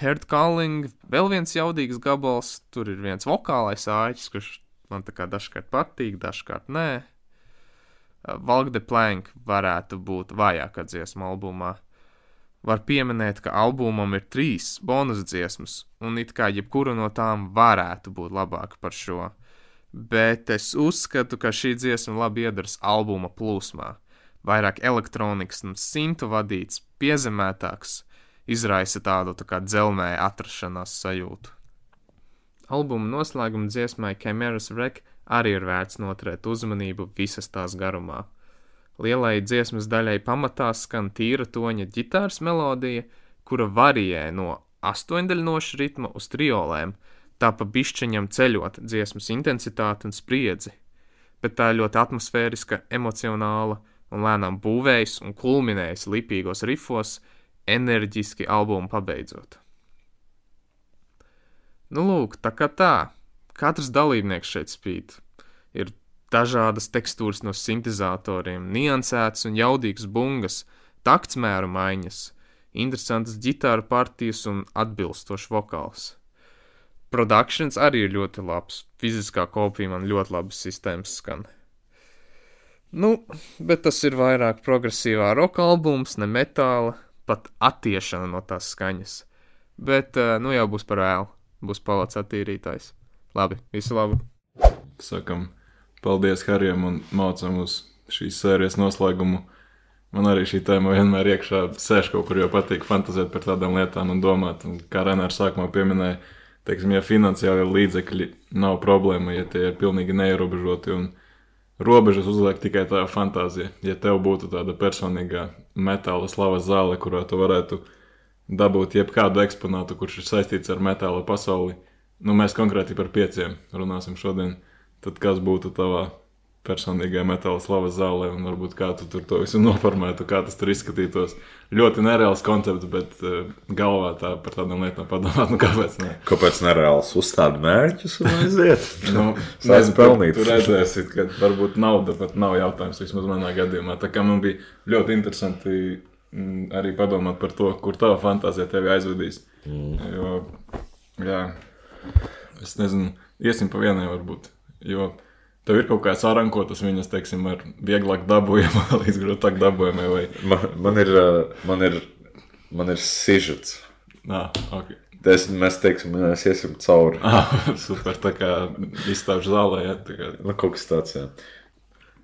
Speaker 5: Heart Calling, vēl viens jaudīgs gabals, tur ir viens vokālais āķis, kurš man tā kā dažkārt patīk, dažkārt nē. Valk de Plank varētu būt vājākā dziesma albumā. Var pieminēt, ka albumam ir trīs bonus dziesmas, un it kā jebkura no tām varētu būt labāka par šo. Bet es uzskatu, ka šī dziesma labi iedars albuma plūsmā. Vairāk elektronikas un simtu vadīts, piezemētāks, izraisa tādu tā kā dzelmē atrašanās sajūtu. Albuma noslēguma dziesmai Chimeras Wreck arī ir vērts noturēt uzmanību visas tās garumā. Lielai dziesmas daļai pamatā skan tīra toņa ģitāras melodija, kura varijē no astoņdaļnoša ritma uz triolēm, tā pa bišķiņam ceļot dziesmas intensitāti un spriedzi, bet tā ir ļoti atmosfēriska, emocionāla un lēnām būvējas un kulminējas lipīgos rifos, enerģiski albumu pabeidzot. Nu, lūk, tā kā tā, katrs dalībnieks šeit spīd. Ir dažādas tekstūras no sintēzatoriem, niansētas un jaudīgas bungas, taktsmēru maiņas, interesantas ģitāru partijas un atbilstošs vokāls. Produkcijas arī ir ļoti labs. Fiziskā kopija man ļoti labi sistēmas skan. Nu, bet tas ir vairāk progresīvā roka albums, ne metāla, pat attiešana no tās skaņas. Bet, eh, nu jau būs par vēlu, būs palacis attīrītājs. Labi, visu labu!
Speaker 3: Sakam, paldies Harijam un mācām uz šīs sērijas noslēgumu. Man arī šī tēma vienmēr iekšā sēž kaut kur, jo patīk fantazēt par tādām lietām un domāt. Un kā Renārs sākumā pieminēja, teiksim, ja finansiāli līdzekļi nav problēma, ja tie ir pilnīgi neierobežoti un robežas uzliek tikai tā fantāzija. Ja tev būtu tāda personīgā metāla slavas zāle, kurā tu varētu dabūt jebkādu eksponātu, kurš ir saistīts ar metāla pasauli, nu mēs konkrēti par pieciem runāsim šodien, tad kas būtu tavā personīgajā metāla slavas zālē, un varbūt kā tu tur to visu (laughs) noformētu, kā tas tur izskatītos. Ļoti nereāls koncepts, bet uh, galvā tā par tādām lietām padomāt, nu kāpēc ne?
Speaker 2: Kāpēc nereāls uzstāda mērķus un aiziet? (laughs)
Speaker 3: Nu, nezinu,
Speaker 2: pelnīt.
Speaker 3: Tur redzēsiet, ka varbūt nauda pat nav jautājums, vismaz manā gadījumā. Tā kā man bija ļoti interesanti mm, arī padomāt par to, kur tava fantāzija tevi aizvedīs. Mm. Jo, jā, es nezinu, iesim pa vienai varbūt. Jo tev ir kaut kāds arankotas viņas, teiksim, ar vieglāk dabūjamā (laughs) līdz grūtāk dabūjamai vai...
Speaker 2: Man, man ir, man ir, man ir sižets.
Speaker 3: Nā, ok.
Speaker 2: Es, mēs teiksim, mēs iesim cauri.
Speaker 3: Ah, (laughs) super, tā kā izstāžu zālē, jā, tā kā
Speaker 2: Nu, kaut kas tāds, jā.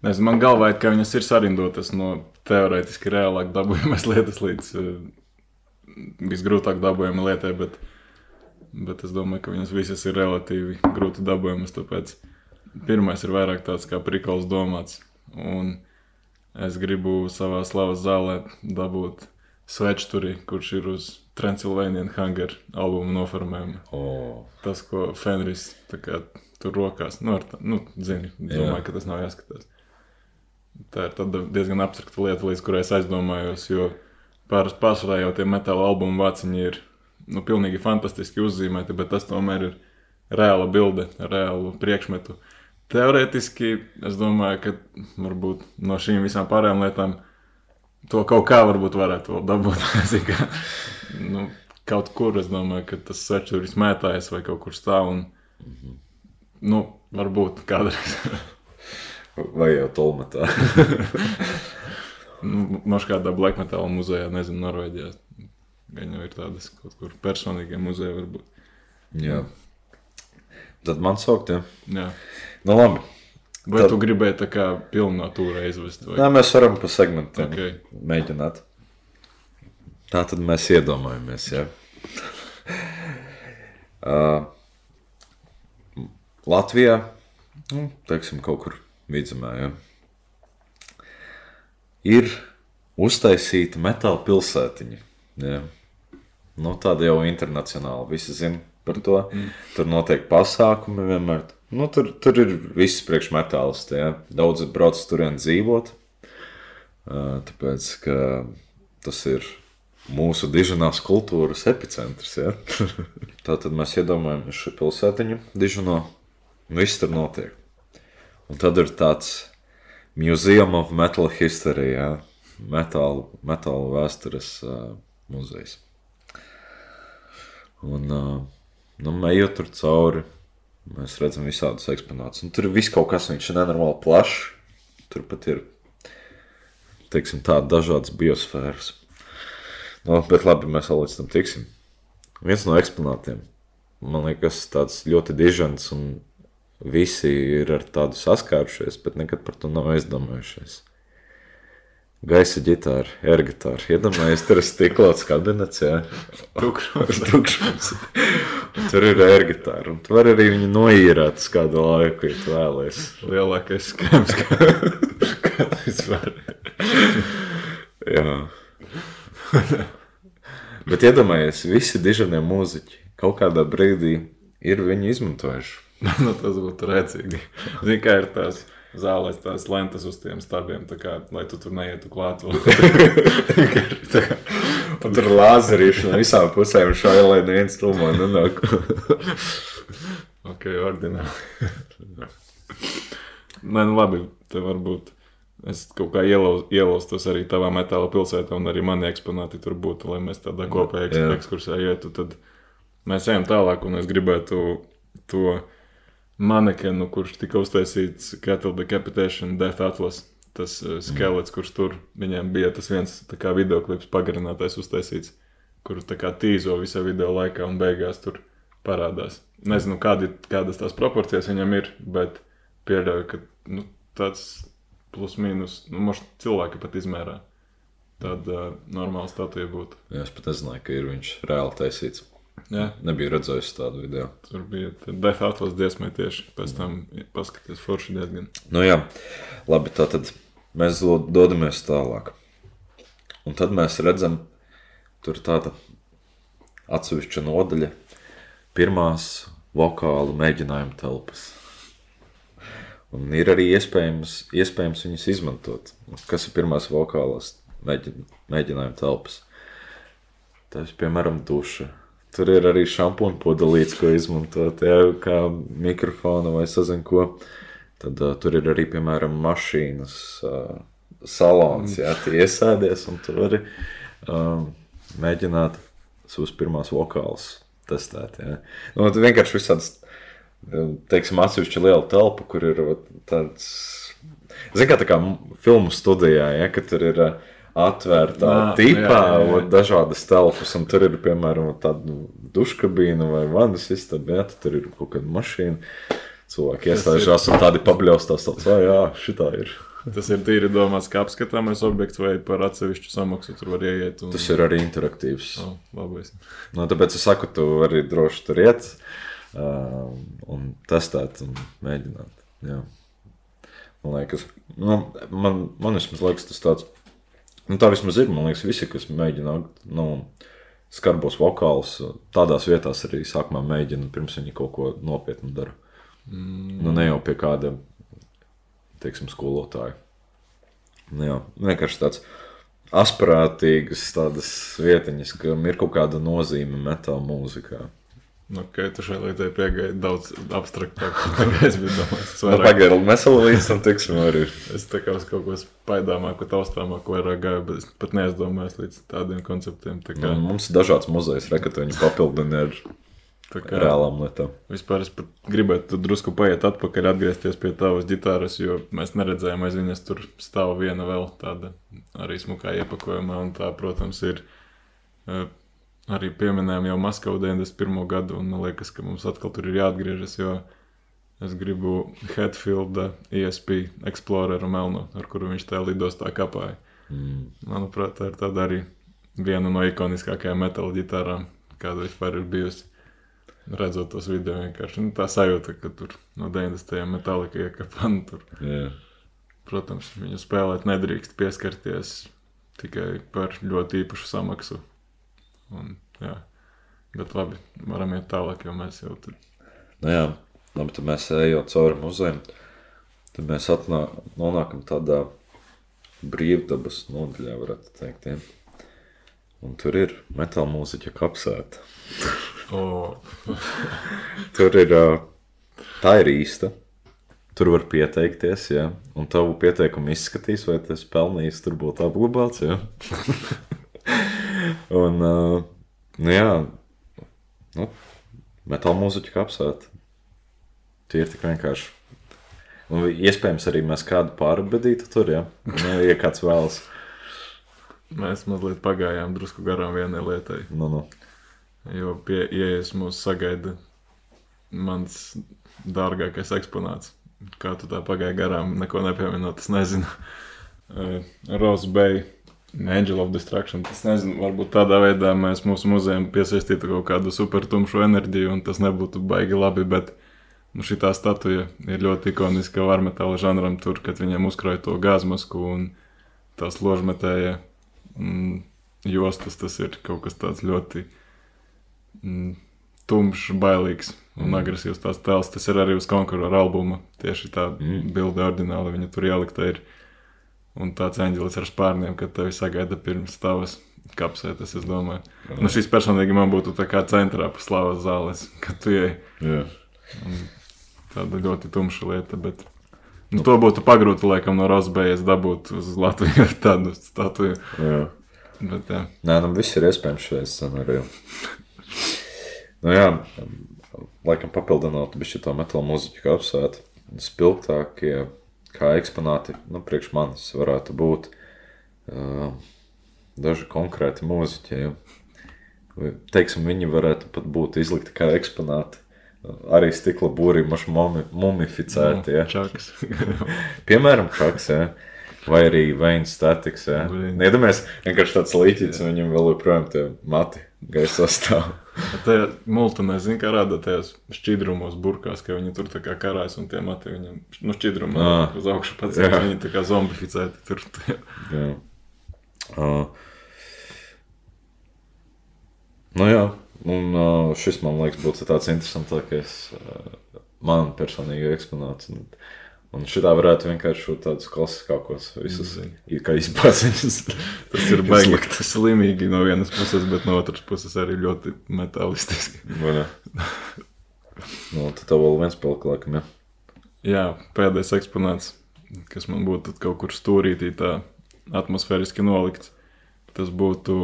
Speaker 3: Nezinu, man galvā ir, ka viņas ir sarindotas no teorētiski reālāk dabūjamas (laughs) lietas līdz visgrūtāk dabūjamai lietai, bet, bet es domāju, ka viņas visas ir relatīvi grūti dabūjamas. Tāpēc pirmais ir vairāk tāds kā prikals domāts. Un es gribu savā slavas zālē dabūt svečturi, kurš ir uz Transylvanian Hunger albumu noformējumu.
Speaker 2: O,
Speaker 3: Tas, ko Fenris kā, tur rokās, nu, tā, nu zini, domāju,
Speaker 2: Jā.
Speaker 3: ka tas nav jāskatās. Tā ir diezgan abstrakta lieta, līdz kurai es aizdomājos, jo pār- pārsvarā jau tie metāla albumu vāciņi ir nu, pilnīgi fantastiski uzzīmēti, bet tas tomēr ir reāla bilde, reālu priekšmetu. Teorētiski es domāju, ka varbūt no šīm visām pārējām lietām to kaut kā varbūt varētu vēl dabūt. (laughs) Kā, nu, kaut kur es domāju, ka tas svečuris mētājas vai kaut kur stāv. Un, nu, varbūt kādreiz. (laughs)
Speaker 2: vai jau tolmatā. (laughs)
Speaker 3: nu, Možda kādā black metal muzejā, nezinu, Norvēģijā. Gan jau ir tādas kaut kur personīgie muzeji, varbūt.
Speaker 2: jā. Tad man saukt, jā.
Speaker 3: Jā.
Speaker 2: Nu, labi.
Speaker 3: Vai
Speaker 2: Tad-
Speaker 3: tu gribēji tā kā pilnā tūrē izvest? Vai?
Speaker 2: Nē, mēs varam pa segmentiem
Speaker 3: Ok.
Speaker 2: mēģināt. Tā tad mēs iedomājamies, jā. (laughs) Uh, Latvijā, nu, teiksim, kaut kur vidzemē, jā. Ir uztaisīta metāla pilsētiņa. Jā. Nu, tāda jau internacionāla. Visi zina par to. Mm. Tur notiek pasākumi vienmēr. Nu, tur, tur ir viss priekšmetāls. Daudz brauc turien dzīvot. Tāpēc, ka tas ir mūsu dižanās kultūras epicentrs. Ja? (laughs) Tā tad mēs iedomājamies šo pilsētiņu, dižano. Viss tur notiek. Un tad ir tāds Museum of Metal History, ja? metālu, metālu vēstures uh, muzejs. Un, uh, nu, ejot tur cauri, mēs redzam visādus eksponātus. Un tur viss kaut kas, viņš ir nenormāli plašs. Tur pat ir teiksim, tādas dažādas biosfēras. Nu, bet labi, mēs vēl līdz tam tiksim. Viens no eksponātiem, man liekas, tāds ļoti dižants, un visi ir ar tādu saskārušies, bet nekad par to nav aizdomājušies. Gaisa ģitāra, airgitāra. Iedomājieties, tur ir stiklots kabinets, jā.
Speaker 3: Tukšums. (laughs)
Speaker 2: Tukšums. Tur ir airgitāra, un tu vari arī viņu noīrēt uz kādu laiku, ja tu vēlies.
Speaker 3: Lielākais skams, kā (laughs) vispār.
Speaker 2: Jā. Bet iedomājieties, visi dižanie mūziķi kaut kādā brīdī ir viņu izmantojuši. (laughs)
Speaker 3: nu, tas būtu rēcīgi. Zini, kā ir tās zālēs, tās lentas uz tiem stabiem, kā, lai tu tur neietu klāt. (laughs)
Speaker 2: Un tur lāzerīši no visām pusēm šādi, lai neviens stūmā nenāk. (laughs)
Speaker 3: ok, ordināli. (laughs) Nē, nu labi, te varbūt es kaut kā ielau- ielaustos arī tavā metāla pilsētā, un arī mani eksponāti tur būtu, lai mēs tādā kopējā
Speaker 2: Jā.
Speaker 3: eks ekskursā ietu. Tad mēs ejam tālāk, un es gribētu to manekenu, kurš tika uztaisīts Cattle Decapitation Death Atlas. Tas uh, skelets, kurš tur viņiem bija tas viens kā videoklips pagarinātais uztaisīts, kuru kā tīzo visā video laikā un beigās tur parādās. Nezinu, kādi, kādas tās proporcijas viņam ir, bet pieļauju, ka nu, tāds plus mīnus, nu, možda cilvēki pat izmērā. Tad uh, normāla statija būtu.
Speaker 2: Jā, es pat nezināju, ka ir viņš reāli taisīts.
Speaker 3: Jā,
Speaker 2: Nebiju redzējis tādu video.
Speaker 3: tur bija Atlas dziesmai tieši pēc tam paskaties forši diezgan.
Speaker 2: Nu jā, labi, tā tad mēs do- dodamies tālāk. Un tad mēs redzam, tur ir tāda atsevišķa nodaļa, pirmās vokālu mēģinājuma telpas. Un ir arī iespējams, iespējams viņas izmantot. Kas ir pirmās vokālās mēģin, mēģinājuma telpas? Tas, piemēram, duša. Tur ir arī šampūna pudelīts, ko izmantot, jā, kā mikrofonu vai sazinu ko. Tad uh, tur ir arī, piemēram, mašīnas uh, salons, jā, tie iesēdies un tur arī um, mēģināt savus pirmās vokālus testēt. Jā. Nu, tad vienkārši visāds, teiksim, atsevišķa liela telpa, kur ir tāds, zin kā tā kā filmu studijā, ja, ka tur ir uh, atvērtā
Speaker 3: Nā,
Speaker 2: tipā,
Speaker 3: jā, jā, jā.
Speaker 2: dažādas telpas, un tur ir, piemēram, tāda duškabīna vai vannas istaba, tad tur ir kaut kāda mašīna. Cilvēki iestājušās un tādi pabļaustās, tāds, "Ā, jā, šitā ir.
Speaker 3: Tas ir tīri domāts kā apskatāmais objekts vai par atsevišķu samaksu tur var ieiet. Un...
Speaker 2: Tas ir arī interaktīvs.
Speaker 3: Oh, labais.
Speaker 2: Nu, tāpēc es saku, tu vari droši tur iet uh, un testēt un mēģināt. Jā. Man liekas, nu, man, man vismaz liekas tas tāds, nu tā vismaz ir, man liekas, visi, kas mēģina, nu, skarbos vokālus, tādās vietās arī sākumā mēģina, pirms viņi kaut ko nopietnu dara. Mm. Nu, ne jau pie kāda, teiksim, skolotāja. Nu, jā, vienkārši tāds asprātīgas tādas vietiņas, kam ir kaut kāda nozīme metāla mūzikā.
Speaker 3: Nu, ok, tu šai lietai piegāji daudz abstraktāk. (laughs) nekā Es biju domājis. Es
Speaker 2: Nu,
Speaker 3: vairāk-
Speaker 2: pagaidi, mēs vēl līdz tam tiksim arī.
Speaker 3: Es tā kā uz kaut ko spaidāmāku, taustāmāku vairāk gāju, bet es pat neaizdomājos līdz tādiem konceptiem. Tā kā,
Speaker 2: Nu, mums ir dažāds muzejs, re, ka tu viņu papildini ar
Speaker 3: kā
Speaker 2: reālām lietām.
Speaker 3: vispār es gribētu drusku paiet atpakaļ, atgriezties pie tavas ģitāras, jo mēs neredzējām, aiz viņas tur stāv viena vēl tāda arī smukā iepakojumā, un tā, protams, ir eh, arī pieminējām jau Maskavu 91. gadu, un man liekas, ka mums atkal tur ir jāatgriežas, jo es gribu Hetfielda ESP Exploreru melnu, ar kuru viņš tajā lidostā kapāja.
Speaker 2: Mm.
Speaker 3: Manuprāt, tā ir tāda arī viena no ikoniskākajām metāla ģitārām, kāda vispār ir bijusi. Redzot tos video, vienkārši nu, tā sajūta, ka tur no 90. metālika iekāpa. Tur,
Speaker 2: Jā.
Speaker 3: protams, viņu spēlēt nedrīkst pieskarties tikai par ļoti īpašu samaksu. Un, jā. Bet labi, varam iet tālāk, jo mēs jau tur
Speaker 2: Nu, jā, labi, tad mēs ejam cauri muzejam. Tad mēs atnā, nonākam tādā brīvdabas nodaļā, varētu teikt. Ja? Un tur ir metāla mūziķa kapsēta. (laughs)
Speaker 3: oh, (laughs)
Speaker 2: Tur ir, tā ir īsta. Tur var pieteikties, ja. Un tavu pieteikumu izskatīs, vai tas pelnījis tur būt apglabāts. Ja? (laughs) Un, ā, nu jā, nu, metāla mūziķa kapsēta. Tie ir tik vienkārši. Un iespējams arī mēs kādu pārbedītu tur, ja, nu, ja kāds vēlas.
Speaker 3: mēs mazliet pagājām drusku garām vienai lietai.
Speaker 2: Nu, nu.
Speaker 3: Jo pie ieejas mūs sagaida mans dārgākais eksponāts. Kā tu tā pagāji garām, neko nepieminot, es nezinu. (laughs) Rose Bay, Angel of Destruction. Es nezinu, varbūt tādā veidā mēs mūsu muzejam piesaistītu kaut kādu super tumšu enerģiju, un tas nebūtu baigi labi. Bet nu, šī statuja ir ļoti ikoniska varmetāla žanram, tur, kad viņiem uzkrāja to gāzmasku un tās ložmetēja mm, jostas. Tas ir kaut kas tāds ļoti mm, tumšs, bailīgs un mm. agresīvs tās tēls. Tas ir arī uz konkurora albuma. Tieši tā mm. bilde ordināli viņa tur ielikta ir. Un tāds eņģelis ar spārniem, kad tevi sagaida pirms tavas kapsētas, es domāju. Nu, šis personīgi man būtu tā kā centrā pa slavas zāles, kad tu ej.
Speaker 2: Jā.
Speaker 3: Tāda ļoti tumša lieta, bet Nu, to būtu pagrūti, laikam, no Rosbējas dabūt uz Latviju ar (laughs) tādu statuju.
Speaker 2: Jā.
Speaker 3: Bet, jā.
Speaker 2: Nē, nu viss ir iespējams šajā scenārijā. (laughs) nu jā, laikam papildinot bišķi to metāla mūziķu kā apsvēt, spilgtākie kā eksponāti, nu, priekš manis varētu būt uh, daži konkrēti mūziķi. Ja. Teiksim, viņi varētu pat būt izlikti kā eksponāti. Arī stikla būrī mumi, mumificēti. Ja.
Speaker 3: Čakas. (laughs)
Speaker 2: Piemēram, Čaks, ja. vai arī Veins Statiks. Ja. Iedomājieties, vienkārši tāds līķis, viņam vēl joprojām tie mati gaisā stāv.
Speaker 3: Tajā multinē, zina, kā rāda tajos šķidrumos, burkās, ka viņi tur tā kā karājas un tie mati viņam, nu, šķidrumā
Speaker 2: Ā.
Speaker 3: uz augšu pats,
Speaker 2: Jā.
Speaker 3: viņi tā kā zombificēti tur.
Speaker 2: Jā. Uh, nu jā, un uh, šis man liekas būtu tāds interesantākais uh, man personīgi eksponāts. Un, un šitā varētu vienkārši būt tādus klasiskākos visus, i- kā izpāziņas. (laughs)
Speaker 3: Tas ir baigi slimīgi no vienas puses, bet no otras puses arī ļoti metālistiski. (laughs)
Speaker 2: Nu, tad tev vēl viens palika, laikam, ja.
Speaker 3: Jā, pēdējais eksponāts, kas man būtu kaut kur stūrītī tā atmosfēriski nolikts, tas būtu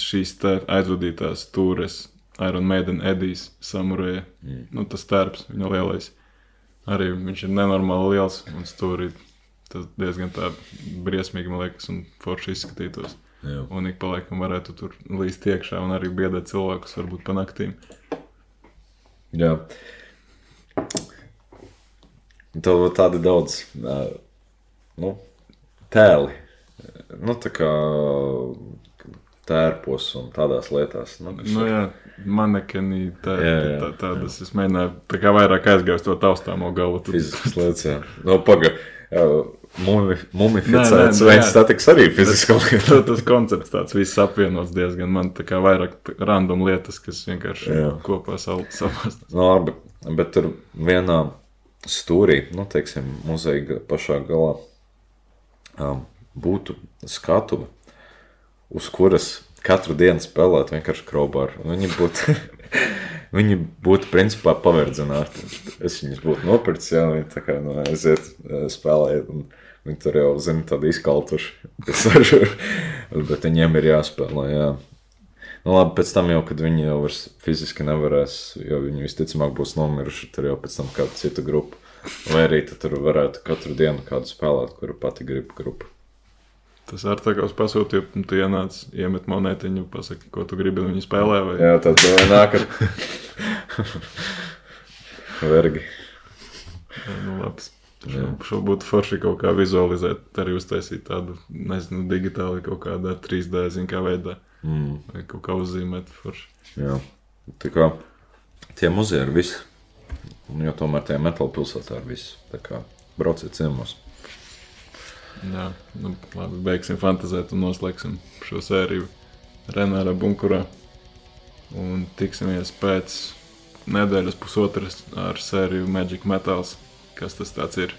Speaker 3: šīs te aizvadītās stūres Iron Maiden Edijs samurēja. Mm. Nu, tas tērps, viņa lielais. Arī viņš ir nenormāli liels un stūrī. Tas diezgan tā briesmīgi, man liekas, un forši izskatītos.
Speaker 2: Jā.
Speaker 3: Un ik pa laikam varētu tur līst iekšā un arī biedēt cilvēkus, varbūt pa naktīm.
Speaker 2: Jā. Tev tādi daudz nu, tēli. Nu, tā kā tērpos un tādās lietās. Nu,
Speaker 3: Nu, jā, manekeni, tā,
Speaker 2: Jā,
Speaker 3: tā,
Speaker 2: jā,
Speaker 3: tā, tādas. Es mēģināju tā kā vairāk aizgāju uz to taustāmo galu. Tur-
Speaker 2: Fiziskas (laughs) lietas, jā. No, paga, jā, mumi, mumificēts
Speaker 3: nē,
Speaker 2: vai
Speaker 3: jā.
Speaker 2: statiks arī fiziska lieta. (laughs)
Speaker 3: Tā- Tas koncepts tāds viss apvienots diezgan. Man tā kā vairāk random lietas, kas vienkārši
Speaker 2: Jā.
Speaker 3: kopā savās.
Speaker 2: Nu, labi, bet tur vienā stūrī, nu, teiksim, muzeja pašā galā um, būtu skatuve, uz kuras katru dienu spēlēt vienkārši krobāru. Un Viņi būtu, (laughs) viņi būtu principā paverdzināti. Es viņus būtu nopircis, jā, viņi tā kā nu, aiziet eh, spēlēt. un Viņi tur jau zina, tādu izkaltuši. (laughs) kas ar- Bet viņiem ir jāspēlē. Jā. Nu, labi, pēc tam jau, kad viņi jau fiziski nevarēs, jo viņi visticamāk būs nomiruši, tur jau pēc tam kāda cita grupa. Vai arī tad tur varētu katru dienu kādu spēlēt, kuru pati grib grupa.
Speaker 3: Tas ar tā kā uz pasūtīju, un tu ienāc, iemet monētiņu, pasaki, ko tu gribi, un viņi spēlē. Vai...
Speaker 2: Jā, tad jau nāk ar vergi.
Speaker 3: Nu, labs. Šo, šo būtu forši kaut kā vizualizēt, arī uztaisīt tādu, nezinu, digitāli kaut kādā 3D, zin kā veidā.
Speaker 2: Mm,
Speaker 3: Vai kaut kā uzzīmēt forši.
Speaker 2: jā. Tā kā tie muzeji ir visi. Un Jo tomēr tie metāla pilsētā ir visi. Tā kā brauciet ciemos.
Speaker 3: Jā, nu, labi, beigsim fantazēt un noslēgsim šo sēriju Renāra bunkurā. Un tiksimies pēc nedēļas pusotras ar sēriju Magic Metals. Kas tas tāds ir?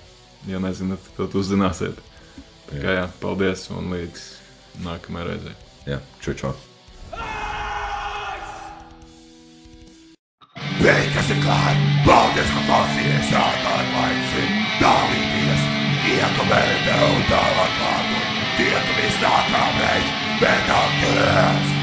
Speaker 3: Ja nezināt, tad uzzināsiet. Tā kā jā, paldies un līdz nākamajai reizei.
Speaker 2: Jā, čučo.
Speaker 1: Beigas ir klāt, paldies, ka klausījies ārkārt laicīgi. Dalīties, iekomentē un tālāk pārdot. Tiekamies nākamreiz, bet atgriezt!